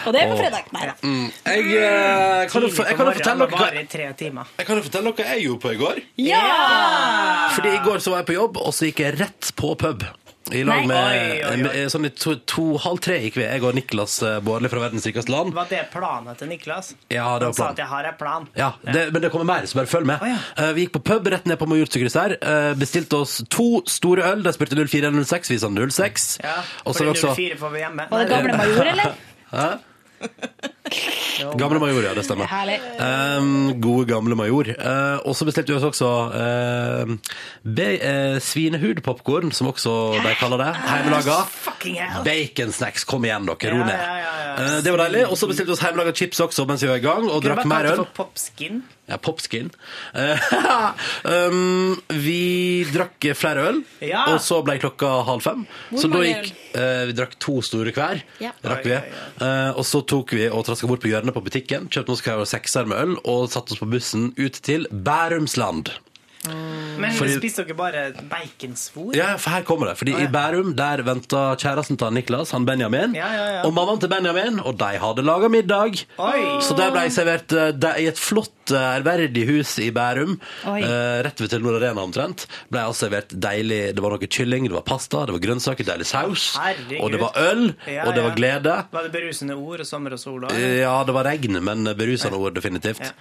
Og det er på fredag. Nei da. Mm, jeg, eh, kan jo, for- jeg kan jo fortelle dere varer i tre timer. Jeg kan jo fortelle dere hva jeg gjorde på i går. Ja! Fordi i går så var jeg på jobb, og så gikk jeg rett på pub. I lag med Oi, oi, oi. med- Sånn i to, to, halv tre gikk vi, jeg og Niklas eh, Bårdli fra Verdens rikeste land. Var det planen til Niklas? Ja, det var planen. Han sa at jeg har en plan. Ja, det, Men det kommer mer, så bare følg med. Eh, vi gikk på pub rett ned på Majorstukrysset her. eh, bestilte oss to store øl. De spurte 04 eller 06, vi sa 06. Ja, for så fordi også 04 får vi hjemme. Var det gamle major, eller? Hæ? Gamle Major, ja. Det stemmer. Herlig. Um, gode, gamle Major. Uh, og så bestilte vi oss også uh, be, uh, svinehudpopkorn, som også de kaller det. Hjemmelaga. Baconsnacks. Kom igjen, dere. Ro ned. Eh, Det var deilig. Og så bestilte vi oss hjemmelaga chips også mens vi var i gang, og drakk mer øl. popskin. Ja, popskin. Eh, um, vi drakk flere øl, Ja. og så ble klokka halv fem. Hvor så da gikk eh, Vi drakk to store hver. Rakk vi. Eh, og så tok vi og traska bort på hjørnet på butikken, kjøpte oss hver sekser med øl og satte oss på bussen ut til Bærumsland. Men Fordi- spiste dere bare baconsvor? Ja, for her kommer det. Fordi oh, ja. i Bærum der venta kjæresten til Niklas, han Benjamin, Ja, ja, ja. og mammaen til Benjamin, og de hadde laga middag. Oi. Så der ble jeg servert eh, i et flott, eh, ærverdig hus i Bærum. Eh, rett ved Telenor Arena omtrent. Ble altså servert deilig Det var noe kylling, det var pasta, det var grønnsaker, deilig saus. Herregud. Og det var øl, Ja, og det var glede. Var det berusende ord sommer og sol? da? Ja, det var regn, men berusende ord definitivt.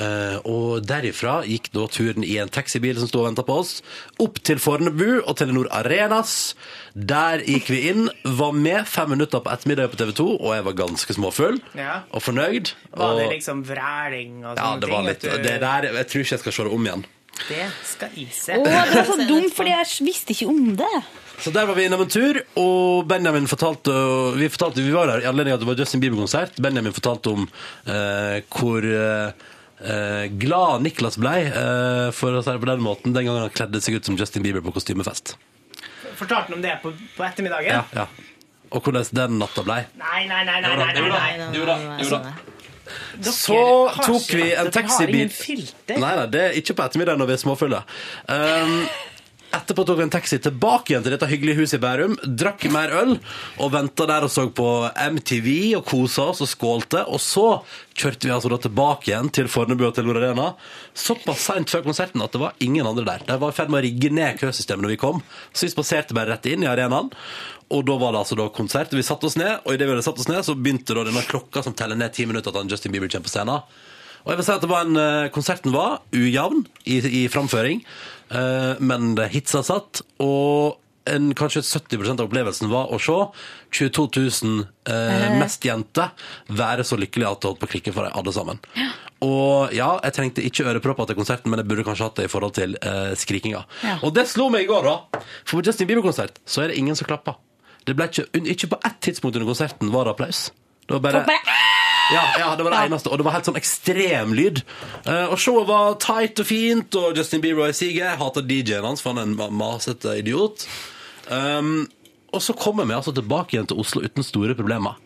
Eh, og derifra gikk da turen i en taxibil som sto og venta på oss, opp til Fornebu og Telenor Arenas. Der gikk vi inn, var med fem minutter på ettermiddag på TV 2, og jeg var ganske småfull Ja. og fornøyd. Var det liksom vræling og sånne ja, det var ting? litt du? Det der Jeg tror ikke jeg skal se det om igjen. Det skal jeg se. Å, det var så dumt, fordi jeg visste ikke om det. Så der var vi innom en tur, og Benjamin fortalte Vi, fortalte, vi var der i anledning av at det var Justin Bieber-konsert. Benjamin fortalte om eh, hvor eh, eh, glad Niklas ble, eh, for å si det på den måten, den gangen han kledde seg ut som Justin Bieber på kostymefest. Fortalte han om det på, på ettermiddagen? Ja, ja. Og hvordan den natta ble. Nei, nei, nei. nei, nei, nei, nei. nei, nei, nei, da. Dere Så tok vi en dere har ingen filter. Nei, nei, det er ikke på ettermiddagen når vi er småfulle. Um, etterpå tok vi en taxi tilbake igjen til dette hyggelige huset i Bærum, drakk mer øl og venta der og så på MTV og kosa oss og skålte. Og så kjørte vi altså da tilbake igjen til Fornebu og Telenor Arena såpass seint før konserten at det var ingen andre der. De var i ferd med å rigge ned køsystemet når vi kom, så vi spaserte bare rett inn i arenaen. Og da var det altså da konsert. Vi satte oss ned, og idet vi hadde satt oss ned, så begynte da denne klokka som teller ned ti minutter til Justin Bieber kommer på scenen. Og jeg vil si at det var en, eh, Konserten var ujevn i, i framføring, eh, men det hitsa satt. Og en, kanskje 70 av opplevelsen var å se 22 000 eh, mest jenter være så lykkelige at det holdt på å klikke for dem alle sammen. Og ja, jeg trengte ikke ørepropper til konserten, men jeg burde kanskje hatt det i forhold til eh, skrikinga. Ja. Og det slo meg i går, da. For på Justin Bieber-konsert så er det ingen som klapper. Det ble ikke, ikke på ett tidspunkt under konserten var det applaus. Det var bare ja, ja, det var det eneste. Og det var helt sånn ekstrem lyd. Eh, og showet var tight og fint, og Justin Bieber og i hata DJ-en hans, for han er en ma- masete idiot. Um, og så kommer vi altså tilbake igjen til Oslo uten store problemer.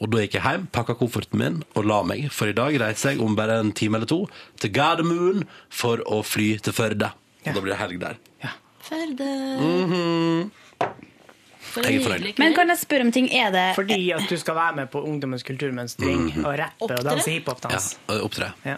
Og da gikk jeg hjem, pakka kofferten min og la meg. For i dag reiser jeg om bare en time eller to til Gardermoen for å fly til Førde. Og da blir det helg der. Førde. Jeg er. Men kan jeg spørre om ting? Er det Fordi at du skal være med på Ungdommens kulturmønstring og rappe og danse hiphop-dans. Ja, opptre. Ja.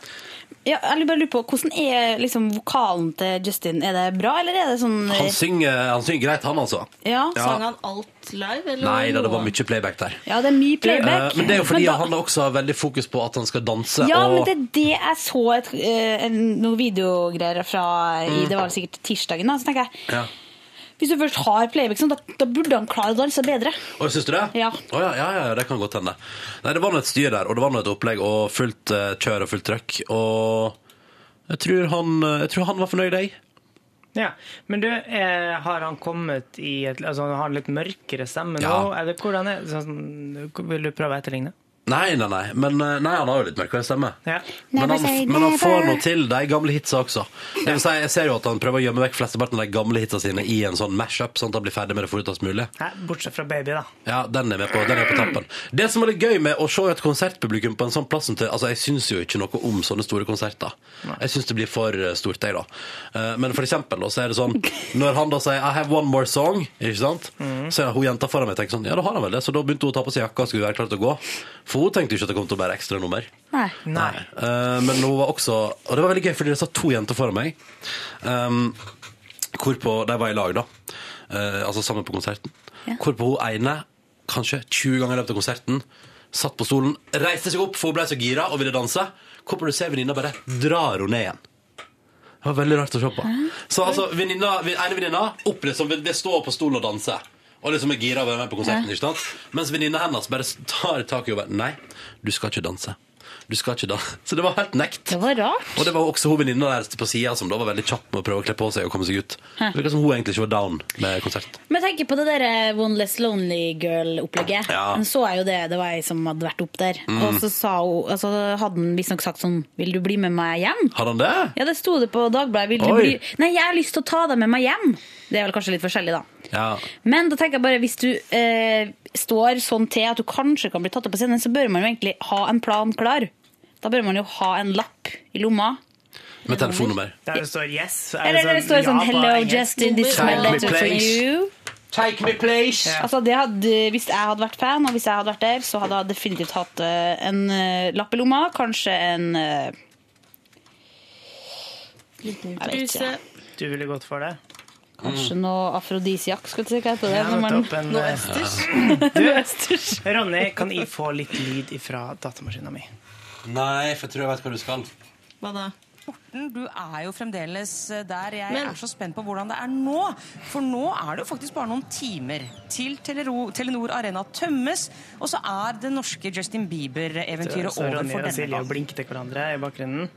ja, Jeg bare lurer på, Hvordan er liksom vokalen til Justin? Er det bra, eller er det sånn Han synger, han synger greit, han altså. Ja, Ja. sang han alt live? Eller Nei da, det var mye playback der. Ja, det er mye playback. Eh, Men det er jo fordi da- han også har veldig fokus på at han skal danse. Ja, men det er det jeg så et, en- noen videogreier fra i, Mm. Det var sikkert tirsdagen. da, Så tenker jeg, ja. Hvis du først har playback, sånn, da, da burde han klare å danse bedre. Og Syns du det? Ja. Å, ja, ja, ja, det kan godt hende. Nei, Det var nå et styr der, og det var nå et opplegg og fullt eh, kjør og fullt trøkk. Og jeg tror han, eh, jeg tror han var fornøyd, jeg. Ja, Men du, eh, har han kommet i et Altså, har han litt mørkere stemme nå? Ja. Eller hvordan er det? Sånn, vil du prøve å etterligne? Nei, nei, nei. Men eh, nei, han har jo litt mørkere stemme. Ja. Men han, men han får noe til de gamle hitsa også. Det vil si, jeg ser jo at han prøver å gjemme vekk flesteparten av de gamle hitsa sine i en sånn mash-up, sånn at han blir ferdig med det fortest mulig. Ja, bortsett fra Baby, da. Ja, den er med på, den er på tappen. Det som er litt gøy med å se et konsertpublikum på en sånn plass til Altså, jeg syns jo ikke noe om sånne store konserter. Jeg syns det blir for eh, stort, jeg, da. Eh, Men for eksempel, da, så er det sånn Når han da sier 'I have one more song', ikke sant? Så er hun jenta foran meg tenker sånn Ja, da har han vel det. Så da begynte hun å ta på seg jakka og skulle være klar til å gå. For hun tenkte jo ikke at det kom til å være ekstranummer. Nei. Nei. Eh, men hun var også Og det var veldig gøy, fordi det satt to jenter foran meg. Um, hvorpå de var i lag, da. Eh, altså sammen på konserten. Hvorpå hun ene, kanskje 20 ganger i løpet av konserten, satt på stolen, reiste seg opp, for hun ble så gira og ville danse. Hvorpå du ser venninna bare drar henne ned igjen. Det var veldig rart å se på. Så altså, venninna, ene venninna opp som det står på stolen og danse. Og liksom er gira og være med på konserten. Ikke sant? Mens venninna hennes bare tar tak i henne Nei, du skal ikke danse. Du skal ikke danse. Så det var helt nekt. Det var rart. Og det var også hun venninna der på sida som da var veldig kjapp med å prøve å kle på seg og komme seg ut. Det virka som hun egentlig ikke var down med konsert. Men tenk på det der eh, One Less Lonely Girl-opplegget. Ja. Så jeg jo det, det var ei som hadde vært opp der. Mm. Og så sa hun, altså, hadde han visstnok sagt sånn Vil du bli med meg hjem? Hadde han det? Ja, det sto det på Dagbladet. Vil du bli Nei, jeg har lyst til å ta deg med meg hjem. Det er vel kanskje litt forskjellig, da. Ja. Men da tenker jeg bare, hvis du eh, står sånn til at du kanskje kan bli tatt opp på scenen, så bør man jo egentlig ha en plan klar. Da bør man jo ha en lapp i lomma. Med telefonnummer. Der det står yes. så er Eller der det står sånn ja 'Hello, engelsk. Justin, this is my letter from you'. Take me, please. Altså, det hadde, hvis jeg hadde vært fan, og hvis jeg hadde vært der, så hadde jeg definitivt hatt eh, en uh, lapp i lomma. Kanskje en uh, Jeg vet ikke. Du ville gått for det? Kanskje noe afrodisiak, skal du si hva heter det? Ja, når man- opp en, Noe eh, østers. Du, østers. Ronny, kan jeg få litt lyd ifra datamaskina mi? Nei, for jeg tror jeg vet hva du skal. Hva da? Morten, du er jo fremdeles eh, der. Jeg Men- er så spent på hvordan det er nå. For nå er det jo faktisk bare noen timer til Telero, Telenor Arena tømmes, og så er det norske Justin Bieber-eventyret Så over Ronny for og denne Silje gang. blinker til hverandre i bakgrunnen.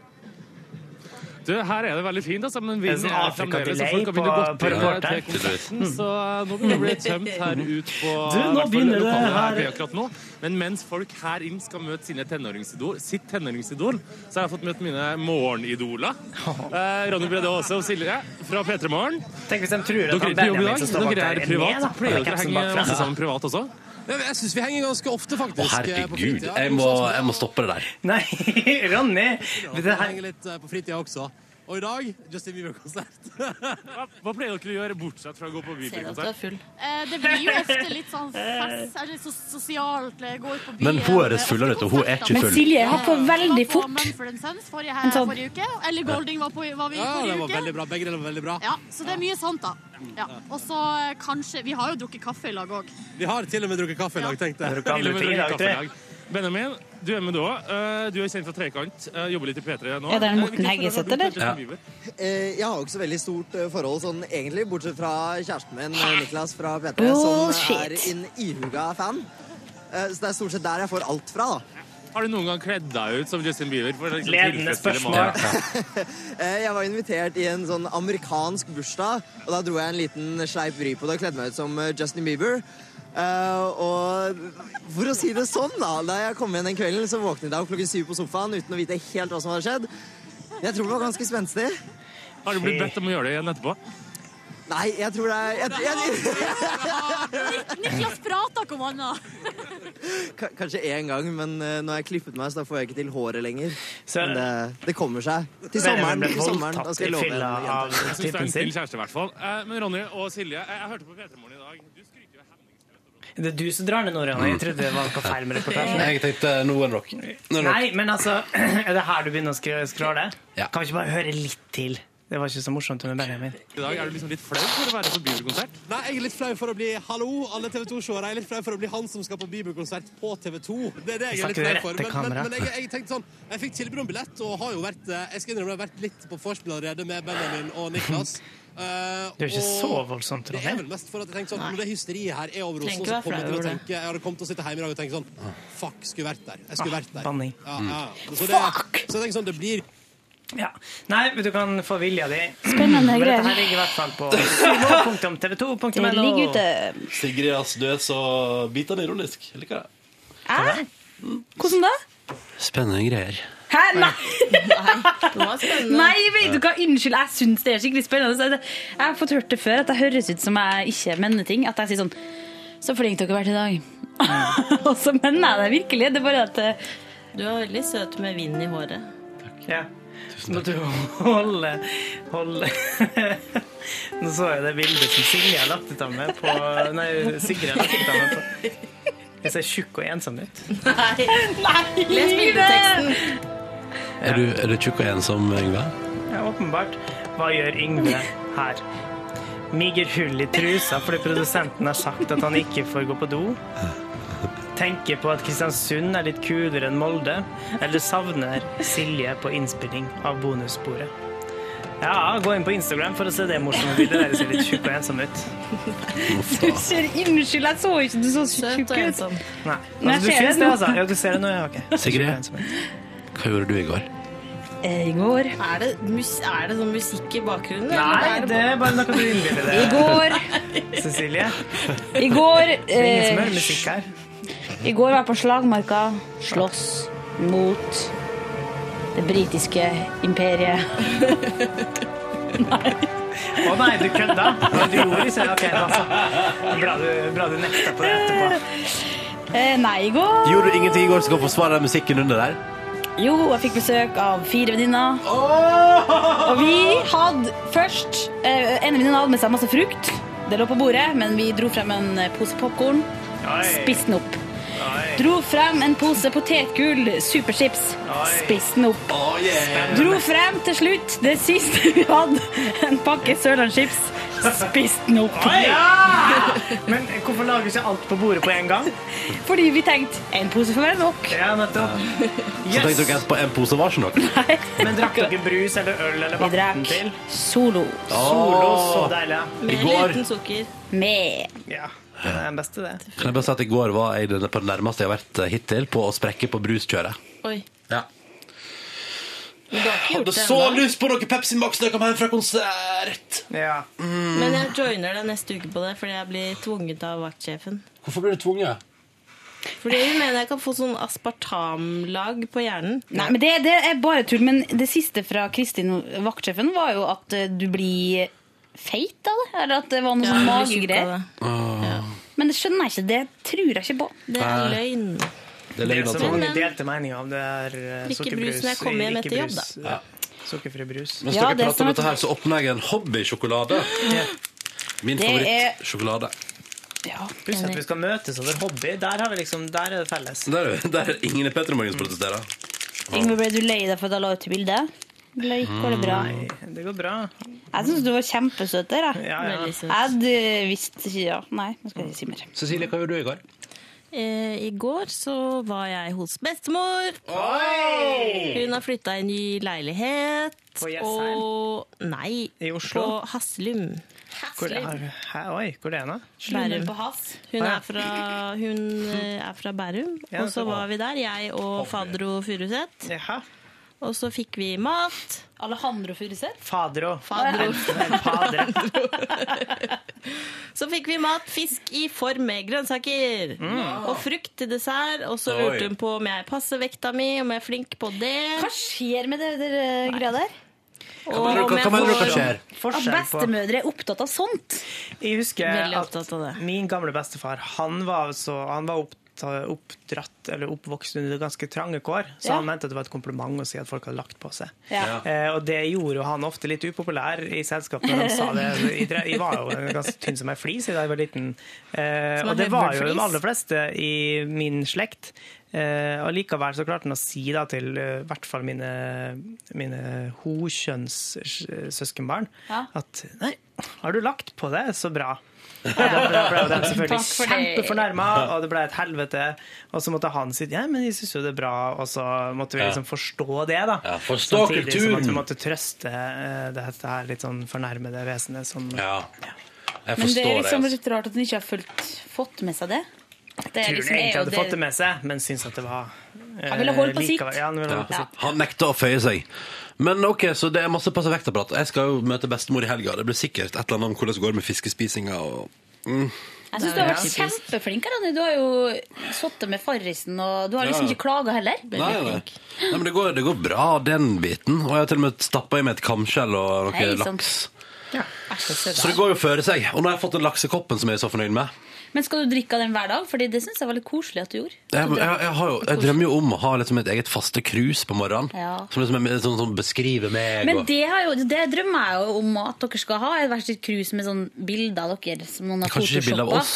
Du, her er det veldig fint, altså, men vinden sånn er fremdeles så folk har begynt å gå på reporteren. konserten, så nå begynner det å bli tømt her ut på Du, nå begynner det lokalet her. akkurat nå. Men mens folk her inn skal møte sine tenåringsidol, sitt tenåringsidol, så har jeg fått møte mine morgenidoler. Eh, Ronny Brede Aase og Silje fra P3 Morgen. Tenk hvis de tror Dere at han er på jobb i Benjamin dag? som står bak Dere der, er er privat? Pleier dere å henge masse sammen privat også? Jeg syns vi henger ganske ofte, faktisk. Å, herregud. fritida. Jeg må, jeg må stoppe det der. Nei, Ronny! Vi henger litt eh, på fritida også. Og i dag Justin Bieber-konsert. Hva, hva pleier dere å gjøre bortsett fra å gå på Bieber-konsert? Eh, Det blir jo ofte litt sånn fest, litt så sosialt. eh, Gå ut på byen. Men hun høres fullere ut, og hun er ikke full. Men. Silje har på veldig Var fort. på Mumford Sons forrige, En sånn- forrige uke. Ellie Golding var, på, var vi i Ja, det var veldig bra. Begge deler var veldig bra. Ja, så det er mye sånt, da. Ja. Og så eh, kanskje Vi har jo drukket kaffe i lag òg. Vi har til og med drukket kaffe i dag, tenkte jeg. Benjamin, du er med da. Eh, Du er kjent fra Trekant. eh, Jobber litt i P3 nå. Er det en Eh, Morten du til eller? Ja. Eh, Jeg har jo ikke så veldig stort forhold sånn egentlig, bortsett fra kjæresten min Niklas fra P3, som shit. er en ihuga fan. Eh, Så det er stort sett der jeg får alt fra, da. Har du noen gang kledd deg ut som Justin Bieber? For liksom Ledende spørsmål. Eh, Jeg var invitert i en sånn amerikansk bursdag, og da dro jeg en liten sleip vri på det og kledde meg ut som Justin Bieber. Eh, og for å si det sånn, da, da jeg kom igjen den kvelden, så våknet jeg opp klokken syv på sofaen uten å vite helt hva som hadde skjedd. Jeg tror det var ganske spenstig. Har du blitt bedt om å gjøre det igjen etterpå? Nei, jeg tror det er jeg, jeg, Niklas prater ikke om annet. Kanskje én gang, men nå når jeg klippet meg, så da får jeg ikke til håret lenger. Så- Men det, det kommer seg. Til sommeren. Til sommeren da skal jeg love. Jeg syns det er en snill kjæreste, i hvert fall. Eh, Men Ronny og Silje, jeg, jeg hørte på P3 Morgen i dag. Du skryter jo Det er du som drar ned nå, Jeg trodde det var noe feil med reportasjen. Jeg tenkte noen rock. Noen det. Nei, men altså, er det her du begynner å skr- Ja. Kan vi ikke bare høre litt til? Det var ikke så morsomt med Benjamin. I dag er du liksom litt flau for å være på Bieber-konsert. Nei, jeg er litt flau for å bli Hallo, alle TV 2-seere. Jeg er litt flau for å bli han som skal på Bieber-konsert på TV 2. Det er det jeg er litt flau for. Men, men, men jeg, jeg tenkte sånn Jeg fikk tilbud om billett og har jo vært eh, Jeg skal innrømme jeg har vært litt på vorspiel allerede med Benjamin og Niklas. Eh, Det er ikke så voldsomt, Det er vel mest for at jeg tenkte sånn Når det hysteriet her er over oss, så kommer jeg til å tenke Jeg hadde kommet til å sitte hjemme i dag og tenke sånn Fuck, skulle vært der. Jeg skulle Ah, vært der. banning. Ja, ja. Så, det, så jeg tenker sånn Det blir Ja. Nei, men du kan få vilja di. Spennende Men greier. Dette her ligger i hvert fall på tv2.no. Det ligger ute. Sigrid, ass, du er så bitende ironisk. Jeg liker det. Hæ? Hvordan da? Spennende greier. Hæ? Nei! Nei, vet du hva? Unnskyld, jeg syns det er skikkelig spennende. Jeg har fått hørt det før, at det høres ut som jeg ikke mener ting. At jeg sier sånn Så flink dere har vært i dag. Og så mener jeg det virkelig. Det er bare at eh, Du er veldig søt med vind i håret. Ja. Så må du holde, holde. Nå så jeg det bildet som Silje har lagt ut av meg på Nei, Sigrid har lagt ut av meg på Jeg ser tjukk og ensom ut. Nei! Les bildeteksten. Er du, er du tjukk og ensom, Yngve? Ja, åpenbart. Hva gjør Yngve her? Miger hull i trusa fordi produsenten har sagt at han ikke får gå på do. Tenker på at Kristiansund er litt kulere enn Molde. Eller savner Silje på innspilling av bonussporet. Ja, gå inn på Instagram for å se det morsomme bildet. Der ser litt tjukk og ensom ut. Du ser Unnskyld, jeg så ikke du så tjukk ut. Nei. Altså, du ser syns det altså? Ja, du ser det nå, ja. ok. Sigrid? Hva gjorde du i går? Eh, I går Er det, mus er det sånn musikk i bakgrunnen? Nei, eller det er bare noe du innbiller deg. I går Cecilie. I går Det er ingen som eh, hører musikk her. I går var jeg på slagmarka. Slåss mot det britiske imperiet. nei. Å nei, du kødda? Du gjorde ikke det? Ok, da. Bra du, bra du nekta på det etterpå. Eh, nei, i går Gjorde du ingenting i går som kan forsvare den musikken under der? Jo, jeg fikk besøk av fire venninner. Og vi hadde først eh, En venninne hadde med seg masse frukt. Det lå på bordet, men vi dro frem en pose popkorn. Spiste den opp. Dro frem en pose potetgull superchips. Spiste den opp. Dro frem til slutt det siste vi hadde, en pakke Sørlandschips. Spiste den opp. Men hvorfor lager ikke alt på bordet på en gang? Fordi vi tenkte en pose får være nok. Ja, nettopp. Så tenkte dere på en pose var ikke nok? Men drakk dere brus eller øl eller Vi vann drakk til? Solo. Solo, så deilig. Med liten sukker. Med. Ja, det er den beste, det. Kan jeg bare si at I går var jeg det på det nærmeste jeg har vært eh, hittil på å sprekke på bruskjøret. Oi. Ja. Men du har ikke gjort Hadde det så ennå. lyst på noe Pepsi Max da jeg kom hjem fra konsert! Ja. Men jeg joiner deg neste uke på det, fordi jeg blir tvunget av vaktsjefen. Hvorfor blir du tvunget? Fordi hun mener jeg kan få sånn aspartamlag på hjernen. Nei, men det, det er bare tull. Men det siste fra Kristin, vaktsjefen, var jo at eh, du blir feit av det. Eller at det var noe Ja, sånn magegreier. det. Men det skjønner jeg ikke. Det tror jeg ikke på. Det er løgn. Det er Det så mange delte meninger om det er eh, sukkerbrus. brus når jeg kommer hjem etter jobb, da. Ja. Sukkerfri brus. Mens Ja, dere det er prater om dette her, så åpner jeg en hobbysjokolade. Min Det er- favorittsjokolade. Ja, Pluss at vi skal møtes over hobby. Der, har vi liksom, der er det felles. Der, der er ingen i Petter Morgens protesterer. Yngve, ble du lei deg for at jeg la ut bildet? Eller går det bra? Nei, det går bra. Jeg syns du var kjempesøt der. Jeg, Ja, ja. Jeg hadde visst ikke ja. Nei, nå skal jeg ikke si mer. Cecilie, hva gjorde du i går? Eh, I går så var jeg hos bestemor. Oi! Hun har flytta i ny leilighet. På Jessheim? Og Nei, I Oslo? på Haslum. Hvor er, hæ, oi, hvor er det hen? Bærum. på Hass. Hun er fra, hun eh, er fra Bærum. Ja, og så var vi der, jeg og Fadro Furuseth. Og så fikk vi mat. Alejandro Furuseth? Fadro. Fadro. Fadro. Så fikk vi mat, fisk i form med grønnsaker. Og frukt til dessert. Og så lurte hun på om jeg passer vekta mi, om jeg er flink på det. Hva skjer med det der greia der? Og Hva om jeg får- dere skjer? At bestemødre er opptatt av sånt? Jeg husker at opptatt av det. min gamle bestefar han var, så, han var opptatt, oppdratt eller oppvokst under ganske trange kår, så Ja. han mente det var et kompliment å si at folk hadde lagt på seg. Ja. Eh, og det gjorde jo han ofte litt upopulær i selskapet når han sa det. Jeg, var jo ganske tynn som ei flis da jeg var liten. Eh, og det var jo de aller fleste i min slekt. Eh, og likevel så klarte han å si da til eh, i hvert fall mine, mine hokjønnssøskenbarn Ja. at nei, har du lagt på det, så bra. Da ble, de selvfølgelig kjempefornærma, og det ble et helvete. Og så måtte han si ja, men jeg syns jo det er bra, og så måtte vi liksom forstå det, da. Ja, forstå Samtidig som at vi måtte trøste eh, dette her litt sånn fornærmede vesenet som Ja. Jeg Men det er liksom altså. litt rart at han ikke har fulgt, fått med seg det. Det er tror liksom, han egentlig hadde det- fått det med seg, men syns at det var eh, Han ville holde på sitt. Ja, han Ja. Han nekta å føye seg. Men ok, så det er masse passe vektapparat. Jeg skal jo møte bestemor i helga. Det blir sikkert et eller annet om hvordan det går med fiskespisinga. Og... Mm. Jeg syns du har vært Ja. kjempeflink. Ronny. Du har jo sittet med farrisen, og du har liksom Ja. ikke klaga heller. Nei, nei. nei, men det går, det går bra, den biten. Og jeg har til og med stappa i meg et kamskjell og noe Hei, laks. Ja. så Så det går jo føre seg. Og nå har jeg fått den laksekoppen som jeg er så fornøyd med. Men skal du drikke av den hver dag? Fordi det syns jeg var litt koselig at du gjorde. Jeg, jeg, jeg, har jo, jeg drømmer jo om å ha liksom et eget faste krus på morgenen. Ja. Som liksom som, sånn, sånn beskriver meg. Men det, har jo, det drømmer jeg jo om at dere skal ha. Et verste krus med sånn bilder av dere som noen har Kanskje ikke bilde av oss?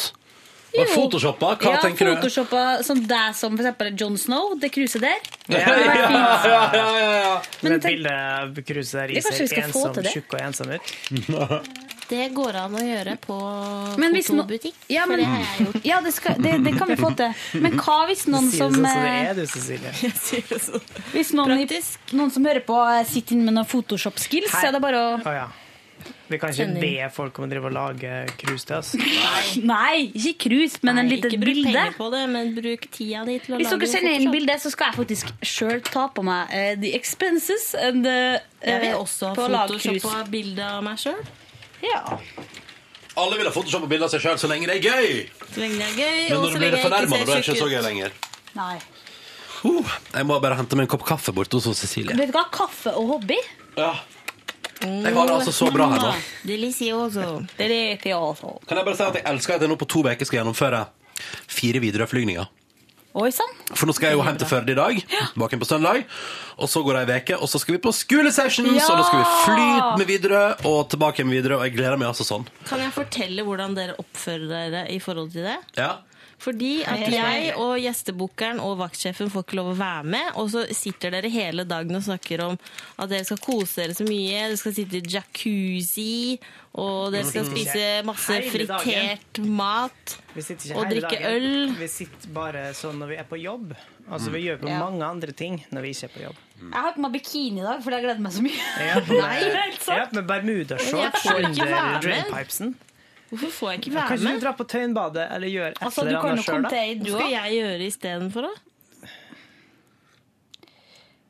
Hva, Photoshoppa? Hva ja, tenker du? photoshoppa sånn deg som for eksempel Jon Snow, det kruset der. Ja, ja, ja, ja, ja, ja. Men det bildet cruiset der i få ensom, tjukk og ensom ut. Det går an å gjøre på fotobutikk, no-. Ja, for det har jeg gjort. ja det, skal, det, det kan vi få til. Men hva hvis noen som Si det sånn som det eh, er, du, Cecilie. Hvis noen, noen som hører på, eh, sitter inne med noen Photoshop-skills, så er det bare å oh, ja. Vi kan ikke be folk om å drive og lage krus til oss. Nei, ikke krus, men en Nei, bilde. ikke bruk penger på det, men bruk tida di til å Hvis lage dere sender inn bilde, så skal jeg faktisk sjøl ta på meg uh, the expenses and uh, Jeg vil eh, også ha photoshoppa bilde av meg sjøl. Ja. Alle vil ha Photoshop på bilde av seg sjøl så lenge det er gøy! Så lenge det er gøy, Men og når så du blir lenge jeg da er det ikke så tjukk gøy ut. lenger. Nei. Uh, jeg må bare hente meg en kopp kaffe borte hos Cecilie. Vet du hva? Kaffe og hobby? Ja. Jeg har det altså så bra her nå. Delicioso. Delicioso. Kan jeg bare si at jeg elsker at jeg nå på to uker skal gjennomføre fire Widerøe-flygninger. Oi sånn. For nå skal jeg jo hjem til Førde i dag, tilbake på søndag. Og så går det ei uke, og så skal vi på skolesessions, Ja! og da skal vi fly med Widerøe og tilbake med Widerøe, og jeg gleder meg altså sånn. Kan jeg fortelle hvordan dere oppfører dere i forhold til det? Ja. Fordi at jeg og gjestebookeren og vaktsjefen får ikke lov å være med, og så sitter dere hele dagen og snakker om at dere skal kose dere så mye, dere skal sitte i jacuzzi, og dere skal spise masse fritert mat Vi sitter ikke og drikke øl. Vi sitter bare sånn når vi er på jobb. Altså, Vi gjør på Ja. mange andre ting når vi ikke er på jobb. Jeg har på meg bikini i dag, fordi jeg gleder meg så mye. Jeg har på med bermudashorts under drainpipesen. Hvorfor får jeg ikke være Kanskje med? Kanskje du drar dra på Tøyenbadet eller gjør et Altså, eller du kan annet jo sjøl, da? Hva skal jeg gjøre istedenfor, da?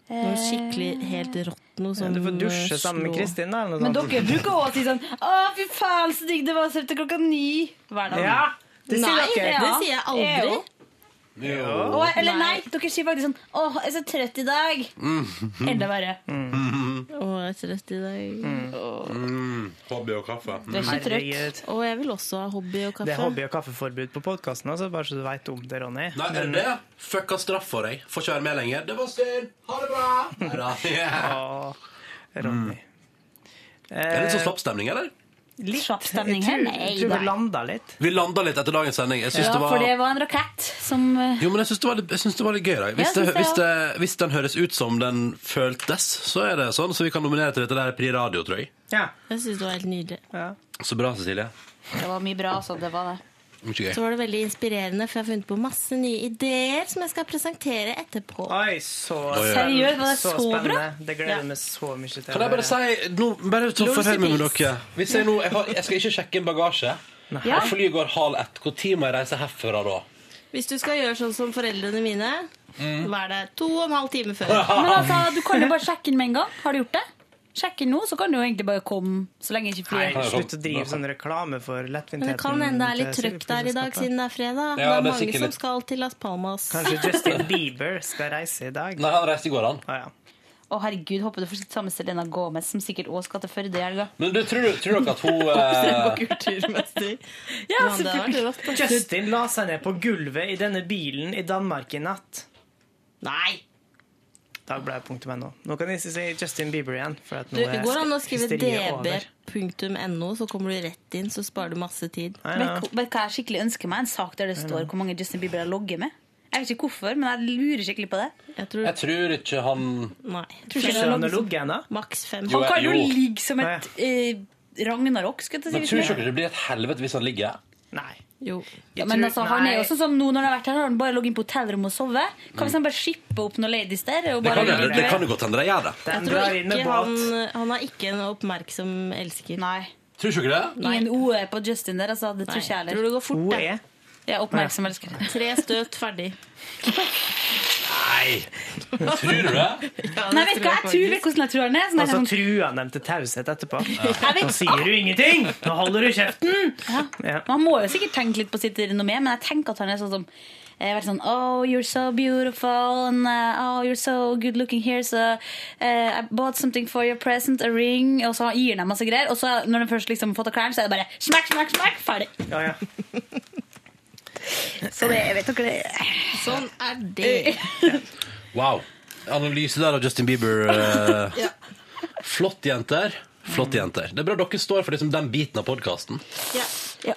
Noe skikkelig helt rått noe Ja, du får dusje eh, sammen med Kristin, da. Men dere bruker også å si sånn Å, fy faen, så digg det var å se til klokka ni hver dag. Ja, det sier Nei, dere. det sier jeg aldri. Jo. Å, eller nei, dere sier faktisk sånn Å, jeg er så trøtt i dag. Enda verre. Å, jeg er trøtt i dag. Mm, hobby og kaffe. Du er ikke trøtt. Herregud. Og jeg vil også ha hobby og kaffe. Det er hobby- og kaffeforbud på podkasten, altså, bare så du veit om det, Ronny. Nei, er det det? Fucka straff for deg. Får ikke være med lenger. Det var synd. Ha det bra. Neida. Åh, Ronny. Er det litt sånn slappstemning, eller? Litt. Slapp stemning Jeg her? Nei jeg tror da. vi landa litt. Vi landa litt etter dagens sending. Jeg syns Ja, det var for det var en rakett som eh, Jo, men jeg syns det, det var litt gøy. Da. Hvis, Ja, det, hvis, det, hvis den høres ut som den føltes, så er det sånn. Så vi kan nominere til dette der Pri Radio, tror jeg. Ja. Jeg syns det var helt nydelig. Så bra, Cecilie. Det var mye bra, så det var det. Så var det veldig inspirerende, for jeg har funnet på masse nye ideer som jeg skal presentere etterpå. Oi, så. Seriøst, var det så bra? spennende. Det gleder Ja. jeg meg så mye til. Kan jeg bare si nå, Bare så forhør meg med dere. Hvis jeg, nå, jeg, har, jeg skal ikke sjekke inn bagasje. Ja. Og flyet går halv ett. Når må jeg reise herfra da? Hvis du skal gjøre sånn som foreldrene mine, Mm. vær det to og en halv time før. Men altså, du kan jo bare sjekke inn med en gang. Har du gjort det? Sjekk inn nå, så kan du jo egentlig bare komme så lenge ikke Nei, slutt å drive sånn reklame for Men lettvintheten. det kan hende det er litt til trøkk der i dag siden det er fredag. Ja, det er det er mange som litt- skal til Las Palmas. Kanskje Justin Bieber skal reise i dag? Nei, han reiste i går, han. Ah, ja. Å herregud, håper du får sitte sammen med Selena Gomez, som sikkert også skal til Førde i helga. Men du, tror, du- tror dere at hun eh. Ja, rått. Justin la seg ned på gulvet i denne bilen i Danmark i natt. Nei! Dagbladet.no. Nå kan jeg si Justin Bieber igjen. For at Du, det går an å skrive db.no, så kommer du rett inn, så sparer du masse tid. Ja, ja. Hva jeg skikkelig ønsker meg? En sak der det står hvor mange Justin Bieber har logget med. Jeg vet ikke hvorfor, men jeg lurer skikkelig på det. Jeg tror, Jeg tror ikke han Nei. Tror ikke han har ligget ennå? Maks fem. Han kan jo ligge som et eh, Ragnarok, skal jeg si. Men tror du ikke det blir et helvete hvis han ligger? Nei. Jo. Ja, men tror- altså, han er jo sånn som nå når han har vært her, har han bare ligget på hotellrom og sovet. Kan vi han bare shippe opp noen ladies der? Og Det kan, jo- det kan jo godt hende de gjør det. Jeg tror ikke han, han er ikke en oppmerksom elsker. Nei. Tror ikke dere det? Ingen OE på Justin der, altså. Det tror ikke jeg Tror heller. det går fort, det. OE? Ja, oppmerksom elsker. Tre støt, ferdig. Nei! Tror du det? Nei, vet du hva jeg tror? Vet hvordan jeg tror han er? Sånn Og så truer han dem til taushet etterpå. Jeg Nå sier du ingenting! Nå holder du kjeften! Ja. Man må jo sikkert tenke litt på sitt renommé, men jeg tenker at han er sånn som eh, vært sånn Oh, you're so beautiful, and uh, oh, you're so good looking here, so uh, I bought something for your present, a ring, og så gir han dem masse greier, og så når de først liksom fått av klærne, så er det bare smakk, smakk, smakk, ferdig. Ja, ja. Så det, vet dere det. Sånn er det. Wow. Analyse der av Justin Bieber. eh, Flott, jenter. Flott, jenter. Det er bra dere står for liksom den biten av podkasten. Ja. Det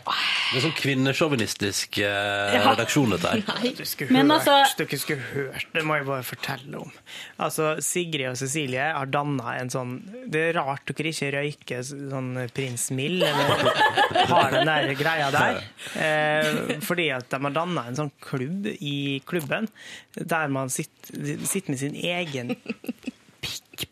er sånn kvinnesjåvinistisk eh, Ja. redaksjon, dette her. Du skulle, Men hørt, altså- dere skulle hørt, det må jeg bare fortelle om. Altså, Sigrid og Cecilie har danna en sånn Det er rart dere ikke røyker sånn Prins Mill, eller har den der greia der. Eh, fordi at de har danna en sånn klubb i klubben der man sitter, sitter med sin egen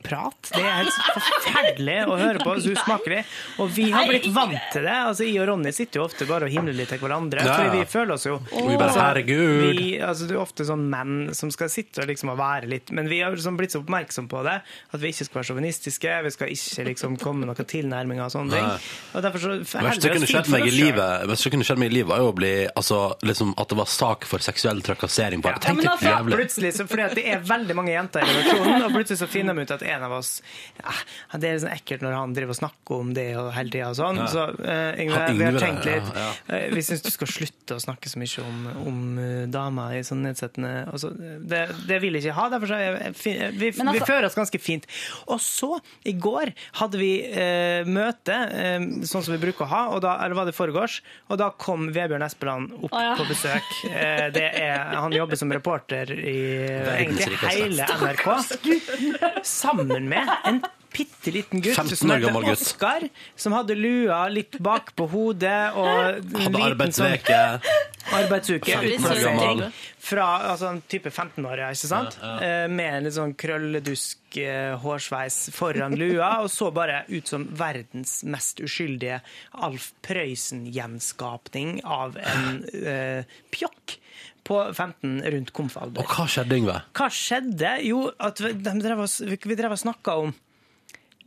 prat. Det er helt forferdelig å høre på. Så usmakelig. Og vi har blitt vant til det. Altså, Jeg og Ronny sitter jo ofte bare og himler litt til hverandre. Ja. Fordi vi føler oss jo oh. vi bare, altså, herregud. Vi, altså, det er ofte sånn menn som skal sitte og liksom og være litt Men vi har liksom blitt så oppmerksom på det at vi ikke skal være sjåvinistiske. Vi skal ikke liksom komme med noen tilnærminger og sånne ting. Og derfor så Det verste som kunne skjedd meg i livet det kunne skjedd meg i livet var jo å bli altså, liksom, At det var sak for seksuell trakassering. Bare, Ja, Tenk men litt altså, jævlig. plutselig, så, fordi at det er veldig mange jenter i redaksjonen, og plutselig så finner de ut at en av oss ja, Det er sånn ekkelt når han driver og snakker om det og hele tida og sånn. Ja. Så uh, Yngve, vi har tenkt litt ja. eh, Vi syns du skal slutte å snakke så mye om, om eh, damer i sånn nedsettende altså, det, det vil jeg ikke ha. Derfor så er jeg, vi, altså- vi fører oss ganske fint. Og så, i går, hadde vi uh, møte, eh, sånn som vi bruker å ha, og da, eller var det foregårs, og da kom Vebjørn Espeland opp Å, ja. på besøk. Eh, det er, han jobber som reporter i egentlig hele NRK. Sammen med en bitte liten gutt 15 som år gammel gutt. Oskar, som hadde lua litt bak på hodet og en Hadde liten arbeidsveke. Sånn arbeidsuke 15 år fra altså, en type 15-åringer, ikke sant? Ja, Eh, Med en litt sånn krølledusk eh, hårsveis foran lua, og så bare ut som verdens mest uskyldige Alf Prøysen-gjenskapning av en eh, pjokk på 15 rundt komfalder. Og hva skjedde, Yngve? Hva skjedde? Jo, at vi de drev og, vi drev og snakka om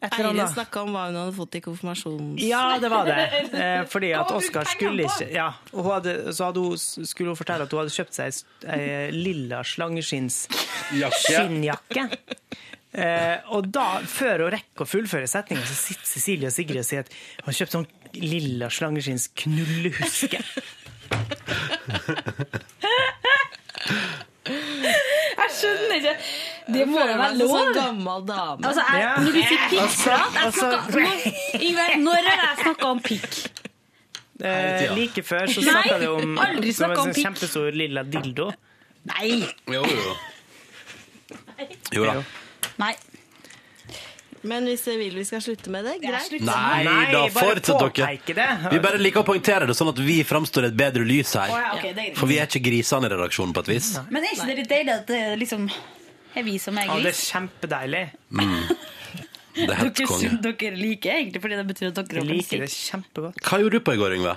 Eirin snakka om hva hun hadde fått i konfirmasjonen. Ja, det var det. Eh, fordi at Oskar skulle ikke ja, og hun hadde, Så hadde hun, skulle hun fortelle at hun hadde kjøpt seg ei lilla slangeskinnsskinnjakke. Eh, og da, før hun rekker å fullføre setninga, så sitter Cecilie og Sigrid og sier at hun har kjøpt sånn lilla slangeskinns knullehuske. Jeg skjønner ikke. Det må jo være lov. sånn gammel dame. Altså, jeg, Ja. når du sier Altså, pikkprat jeg altså- snakket- når- har jeg snakka om pikk? Eh, like før så Nei, snakka du om aldri en snakket om sånn pikk. kjempestor lilla dildo. Nei. Jo, jo. Jo da. Nei. Men hvis dere vil vi skal slutte med det, greit. Nei, Nei, da, bare fortsett dere. påpeke det. Vi bare liker å poengtere det, sånn at vi framstår i et bedre lys her. Å, ja, ok, det er greit. For vi er ikke grisene i redaksjonen, på et vis. Men er ikke det litt deilig at det liksom er vi som er Ja, det er gris? kjempedeilig. Mm. Det er helt Dere, konge. dere liker egentlig, fordi det betyr at dere Jeg er liker det musikk. kjempegodt. Hva gjorde du på i går, Yngve?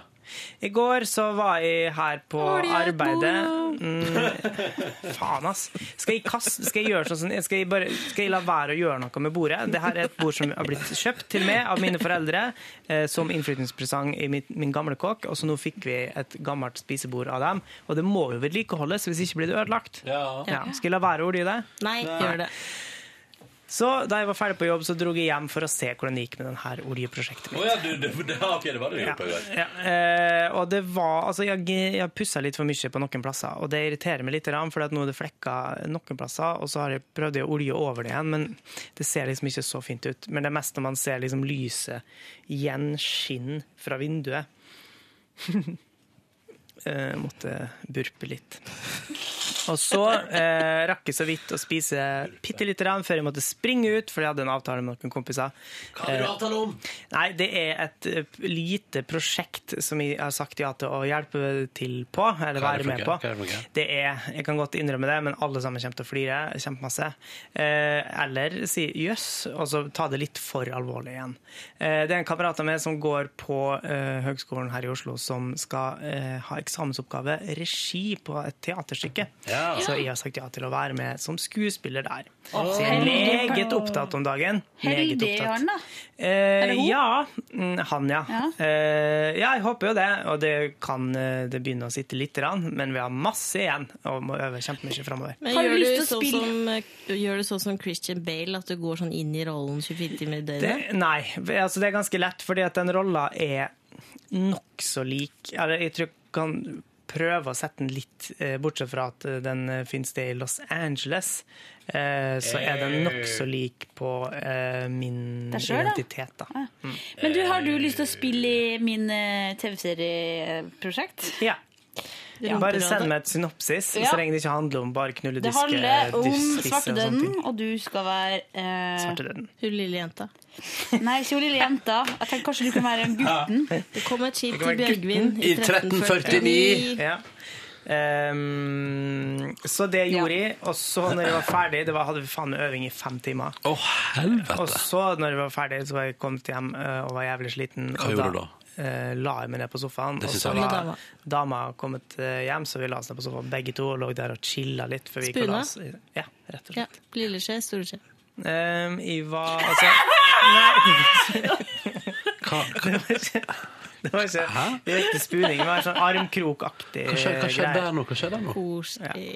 I går så var jeg her på arbeidet. Mm, faen, ass. Skal jeg, kaste, skal jeg gjøre sånn skal jeg, bare, skal jeg la være å gjøre noe med bordet? Dette er et bord som har blitt kjøpt til meg av mine foreldre eh, som innflyttingspresang i min, min gamle kåk. Og så nå fikk vi et gammelt spisebord av dem. Og det må jo vedlikeholdes, hvis ikke blir det ødelagt. Ja. Ja. Skal jeg la være å ordne det? Nei, gjør det. Så da jeg var ferdig på jobb, så dro jeg hjem for å se hvordan det gikk med denne oljeprosjektet mitt. Oh, ja, du, det, det, ok, det var det du gjorde på i. Ja, eh, og det var, altså jeg, jeg pussa litt for mye på noen plasser, og det irriterer meg litt, for nå er det flekker noen plasser, og så har jeg prøvd å olje over det igjen, men det ser liksom ikke så fint ut. Men det er mest når man ser liksom lyset gjenskinn fra vinduet. eh, måtte burpe litt. Og så eh, rakk jeg så vidt å spise bitte lite grann før jeg måtte springe ut, for jeg hadde en avtale med noen kompiser. Hva har du Eh, avtale om? Nei, det er et eh, lite prosjekt som jeg har sagt ja til å hjelpe til på, eller er være med på. Det er, jeg kan godt innrømme det, men alle sammen kommer til å flire kjempemasse. Eh, eller si jøss, og så ta det litt for alvorlig igjen. Eh, det er en kamerat av meg som går på eh, Høgskolen her i Oslo, som skal eh, ha eksamensoppgave regi på et teaterstykke. Ja. Så jeg har sagt ja til å være med som skuespiller der. Oh. så jeg er meget opptatt om dagen. Heldig han, da. Eh, hun? ja, mm, han ja. Eh, ja, jeg håper jo det. Og det kan eh, det begynne å sitte litt, grann, men vi har masse igjen og må øve kjempemye framover. Du gjør du, sånn som, eh, gjør du sånn som Christian Bale, at du går sånn inn i rollen 24 timer i Det, døgnet? nei, altså det er ganske lett, fordi at den rolla er nokså lik. Eller jeg tror kan prøve å sette den litt, eh, bortsett fra at eh, den finnes det i Los Angeles, eh, så er den nokså lik på eh, min selv, identitet, da. Mm. Men du, har du lyst til å spille i min eh, TV-serieprosjekt? Ja. Ja. Bare send meg et synopsis, Ja. så lenge det ikke handler om bare Det handler om og svartedauden, ting. og du skal være eh. Hun lille jenta. Nei, ikke hun lille jenta. Jeg tenker kanskje du kan være gutten. Det kom et skip til Bjørgvin I 1349. Ja. Um, så det gjorde jeg. Og så når jeg var ferdig, det var, hadde vi faen øving i fem timer. Oh, helvete. Og så når jeg var ferdig, så var jeg kommet hjem eh, og var jævlig sliten. Hva og gjorde du da? eh, la jeg meg ned på sofaen, og så var- dama. dama kommet eh, hjem, så vi la oss ned på sofaen begge to og lå der og chilla litt. Før vi gikk og la Spuna? Ja, rett og Ja. slett. Lille skje, store skje. Ehm, Iva altså Nei! Det var ikke, det var ikke direkte spuning. Det var sånn armkrokaktig Hva skjedde, hva skjedde greie. der nå? Hva skjedde der nå? Koselig.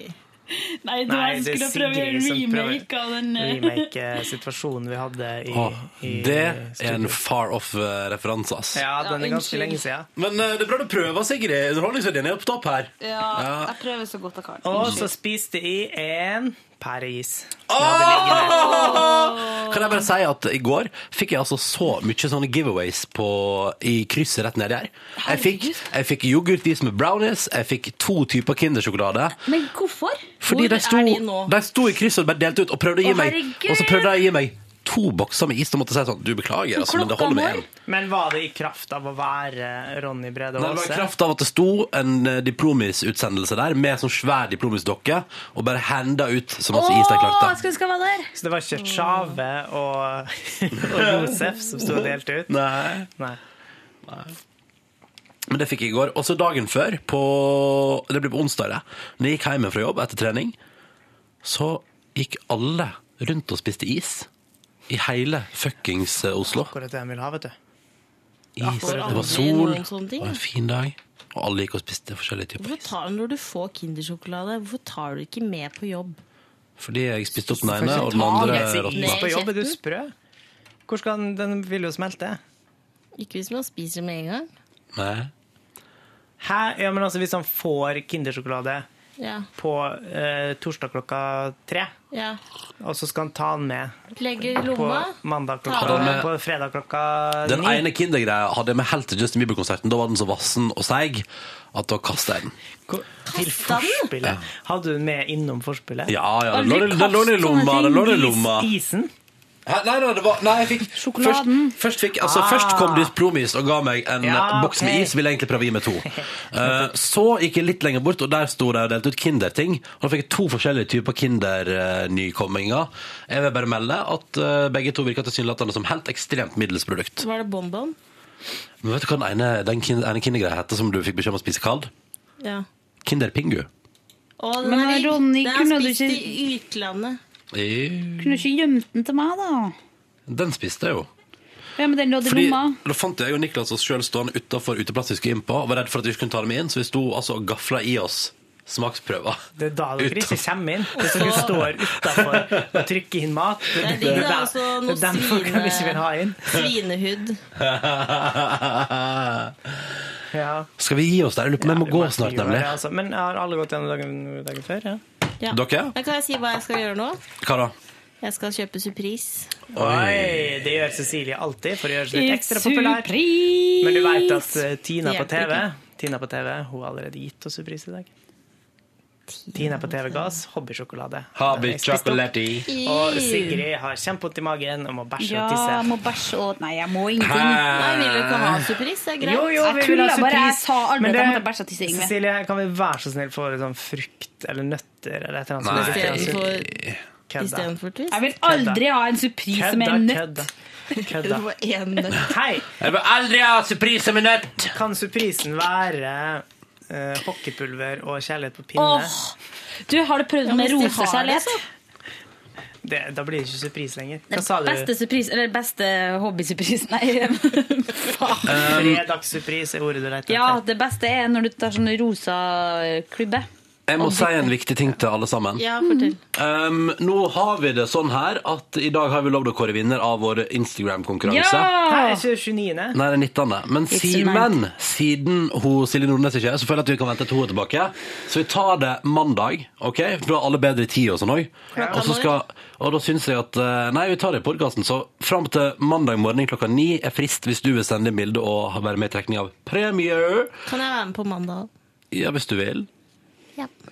Nei, du Nei, jeg det skulle prøve remake av den eh, remake-situasjonen vi hadde i, Åh, i det er en far off-referanse, ass. Ja, den er ganske lenge siden. Men uh, det er bra du prøver, Sigrid. Underholdningsverdien er på topp her. Ja, Ja. jeg prøver så godt jeg kan. Og så spiste jeg en pæreis. Kan jeg bare si at i går fikk jeg altså så mye sånne giveaways på, i krysset rett nedi her. Jeg fikk, jeg fikk yoghurtis med brownies, jeg fikk to typer Kindersjokolade. Men hvorfor? Fordi de sto, de sto i krysset og bare delte ut og prøvde å gi Å, meg herregud! Og så prøvde de å gi meg to bokser med is. Da måtte jeg si sånn Du, beklager, altså, men det holder med én. Men var det i kraft av å være Ronny Brede Det var i kraft av at det sto en eh, diplomis-utsendelse der med sånn svær diplomis-dokke og bare henda ut så masse is de klarte. Åh, jeg var der! Så det var ikke Tjave og, og Josef som sto og delte ut? Nei. Nei. Men det fikk jeg i går. Og så dagen før, på, det ble på onsdag, det. Når jeg gikk hjem fra jobb etter trening, så gikk alle rundt og spiste is. I hele fuckings eh, Oslo. Akkurat det jeg vil ha, vet du. Is. Det var sol, det var en fin dag. Og alle gikk og spiste forskjellige typer Hvorfor tar, når du får Kindersjokolade, hvorfor tar du ikke med på jobb? Fordi jeg spiste opp den ene, og den andre råtna. på jobb, er du sprø? Hvor skal den, den vil jo smelte? Ikke hvis man spiser med en gang. Nei. Hæ? Ja, men altså, hvis han får Kindersjokolade Ja. på eh, torsdag klokka tre, ja. og så skal han ta den med Legger i på lomma. mandag klokka den med- På fredag klokka Den ene Kinder-greia hadde jeg med helt til Justin Bieber-konserten. Da var den så vassen og seig at da kasta jeg den. Til forspillet. Hadde du den med innom forspillet? Ja, ja, den lå i- lomma, den lå i lomma. Is, isen? Hæ? Nei, nei, det var, nei, jeg fikk først, først, fikk, altså, Ah. først kom Dyspromis og ga meg en Ja, boks med ok. is. Ville egentlig prøve å gi meg to. Eh, så gikk jeg litt lenger bort, og der sto det og delte ut Kinder-ting. Og Da fikk jeg to forskjellige typer Kinder-nykomminger. Jeg vil bare melde at eh, begge to virka tilsynelatende som helt ekstremt middels produkt. Var det bonbon? Men vet du hva den ene, den kin- ene Kinder-greia heter som du fikk beskjed om å spise kald? Ja. Kinder Pingu. Å, den Men er, Ronny, den er kunne du spist ikke- i utlandet. Kunne du ikke gjemt den til meg, da? Den spiste jeg jo. Ja, men den lå i Fordi, lomma. da fant jeg og Niklas oss sjøl stående utafor uteplastiske vi skulle inn på, og var redd for at vi ikke kunne ta dem inn, så vi sto altså og gafla i oss smaksprøver. Det er da dere ikke kommer inn. Hvis dere står utafor og trykker inn mat. Det, Det er det, digg, da. Altså, noe den folk vi ikke vil ha inn. Svinehud. Ja. Skal vi gi oss der? Jeg lurer på om jeg må gå snart, nemlig. det, altså. Men har alle gått gjennom dagen, dagen før? Ja. Ja. Dere? Men kan jeg si hva jeg skal gjøre nå? Hva da? Jeg skal kjøpe Surprise. Oi, det gjør Cecilie alltid for å gjøre seg litt ekstra populær. surprise! Men du vet at eh, Tina på TV. Tina på TV, hun har allerede gitt oss surprise i dag. Tina på TV Gass, hobbysjokolade. Hobby. Og Sigrid har kjempevondt i magen og må bæsje Ja, og tisse. Ja, må bæsje og Nei, jeg må ingenting. Nei, vil du ikke ha surprise? Det er greit. Jo, jo, Jeg vi vil ha tuller bare. Jeg sa aldri at jeg måtte bæsje og tisse. Cecilie, kan vi være så snill få sånn frukt eller nøtter eller et eller annet? Istedenfor-. Twist? Jeg vil aldri ha en surprise med en nøtt. Kødda. Hei! Jeg vil aldri ha surprise med nøtt! Kan surprisen være eh, hockeypulver og kjærlighet på pinne? Åh, du, har du prøvd Ja, med rosekjærlighet? det, da blir det ikke surprise lenger. Hva sa du? beste surprise, eller beste hobbysurprise Nei. Fredagssurprise er ordet du leter Ja, det beste er når du tar sånn rosa klubbe. Jeg må si en viktig ting til alle sammen. Ja, fortell. Um, nå har vi det sånn her at i dag har vi lovd å kåre vinner av vår Instagram-konkurranse. Nei, ikke 29. Nei, det er 19. Men Simen, siden hun, Silje Nordnes ikke er, så føler jeg at vi kan vente til hun er tilbake. Så vi tar det mandag, OK? For da er alle bedre i tid og sånn òg. Og, så skal- og da syns jeg at eh, Nei, vi tar det i podkasten. Så fram til mandag morgen klokka ni er frist hvis du vil sende inn bilde og være med i trekning av premie. Kan jeg være med på mandag? Ja, hvis du vil.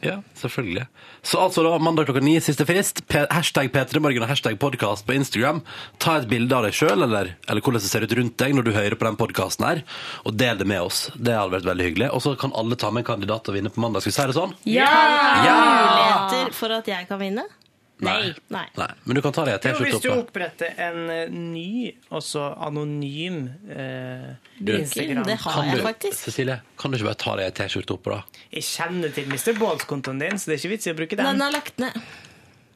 Ja, selvfølgelig. Så altså da, mandag klokka ni, siste frist. P hashtag P3morgen og hashtag podkast på Instagram. Ta et bilde av deg sjøl, eller, eller hvordan det ser ut rundt deg når du hører på den podkasten her, og del det med oss. Det hadde vært veldig hyggelig. Og så kan alle ta med en kandidat og vinne på mandag. Skal vi si det sånn? Ja! Ja! Muligheter for at jeg kan vinne? Nei. Nei. Nei. Men du kan ta det en Jo, hvis du oppe. oppretter en eh, ny, også anonym eh, Du, Instagram. kan du, Cecilie, kan du ikke bare ta det en T-skjorte oppå, da? Jeg kjenner til Mr. Balls-kontoen din, så det er ikke vits i å bruke den. Den er lagt ned.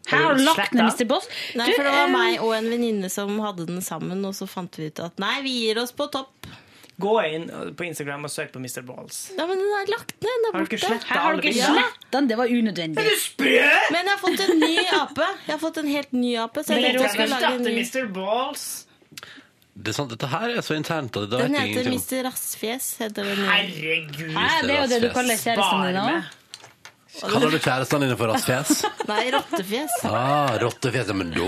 Her Har du lagt ned Mr. Boss? Nei, for det var eh, meg og en venninne som hadde den sammen, og så fant vi ut at nei, vi gir oss på topp. Gå inn på Instagram og søk på Mr. Balls. Ja, men den er lagt ned. Den er Har du ikke alle du bildene? slettet den? Det var unødvendig. Men jeg har fått en ny ape. Jeg har fått en helt ny ape. Så jeg Men tenkte jeg du skulle kan lage en ny. Mr. Balls. Det er sant, Dette her er så internt at det Den heter. Mr. Rassfjes. Heter den. Herregud. Hæ, det er jo det du kaller kjæresten din nå? Kaller du kjærestene dine for rassfjes? Nei, rottefjes. Ah, rottefjes. Ja, men da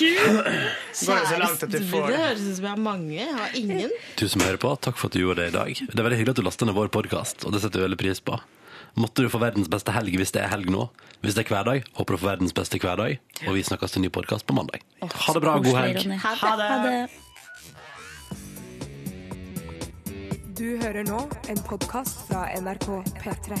Det får Det det? høres ut som jeg har mange. Jeg har ingen. Du som hører på, takk for at du gjorde det i dag. Det er veldig hyggelig at du lastet ned vår podkast, og det setter vi veldig pris på. Måtte du få verdens beste helg hvis det er helg nå. Hvis det er hverdag, håper du får verdens beste hverdag. Og vi snakkes til ny podkast på mandag. Ha det bra, god helg. Ha det. Du hører nå en podkast fra NRK P3.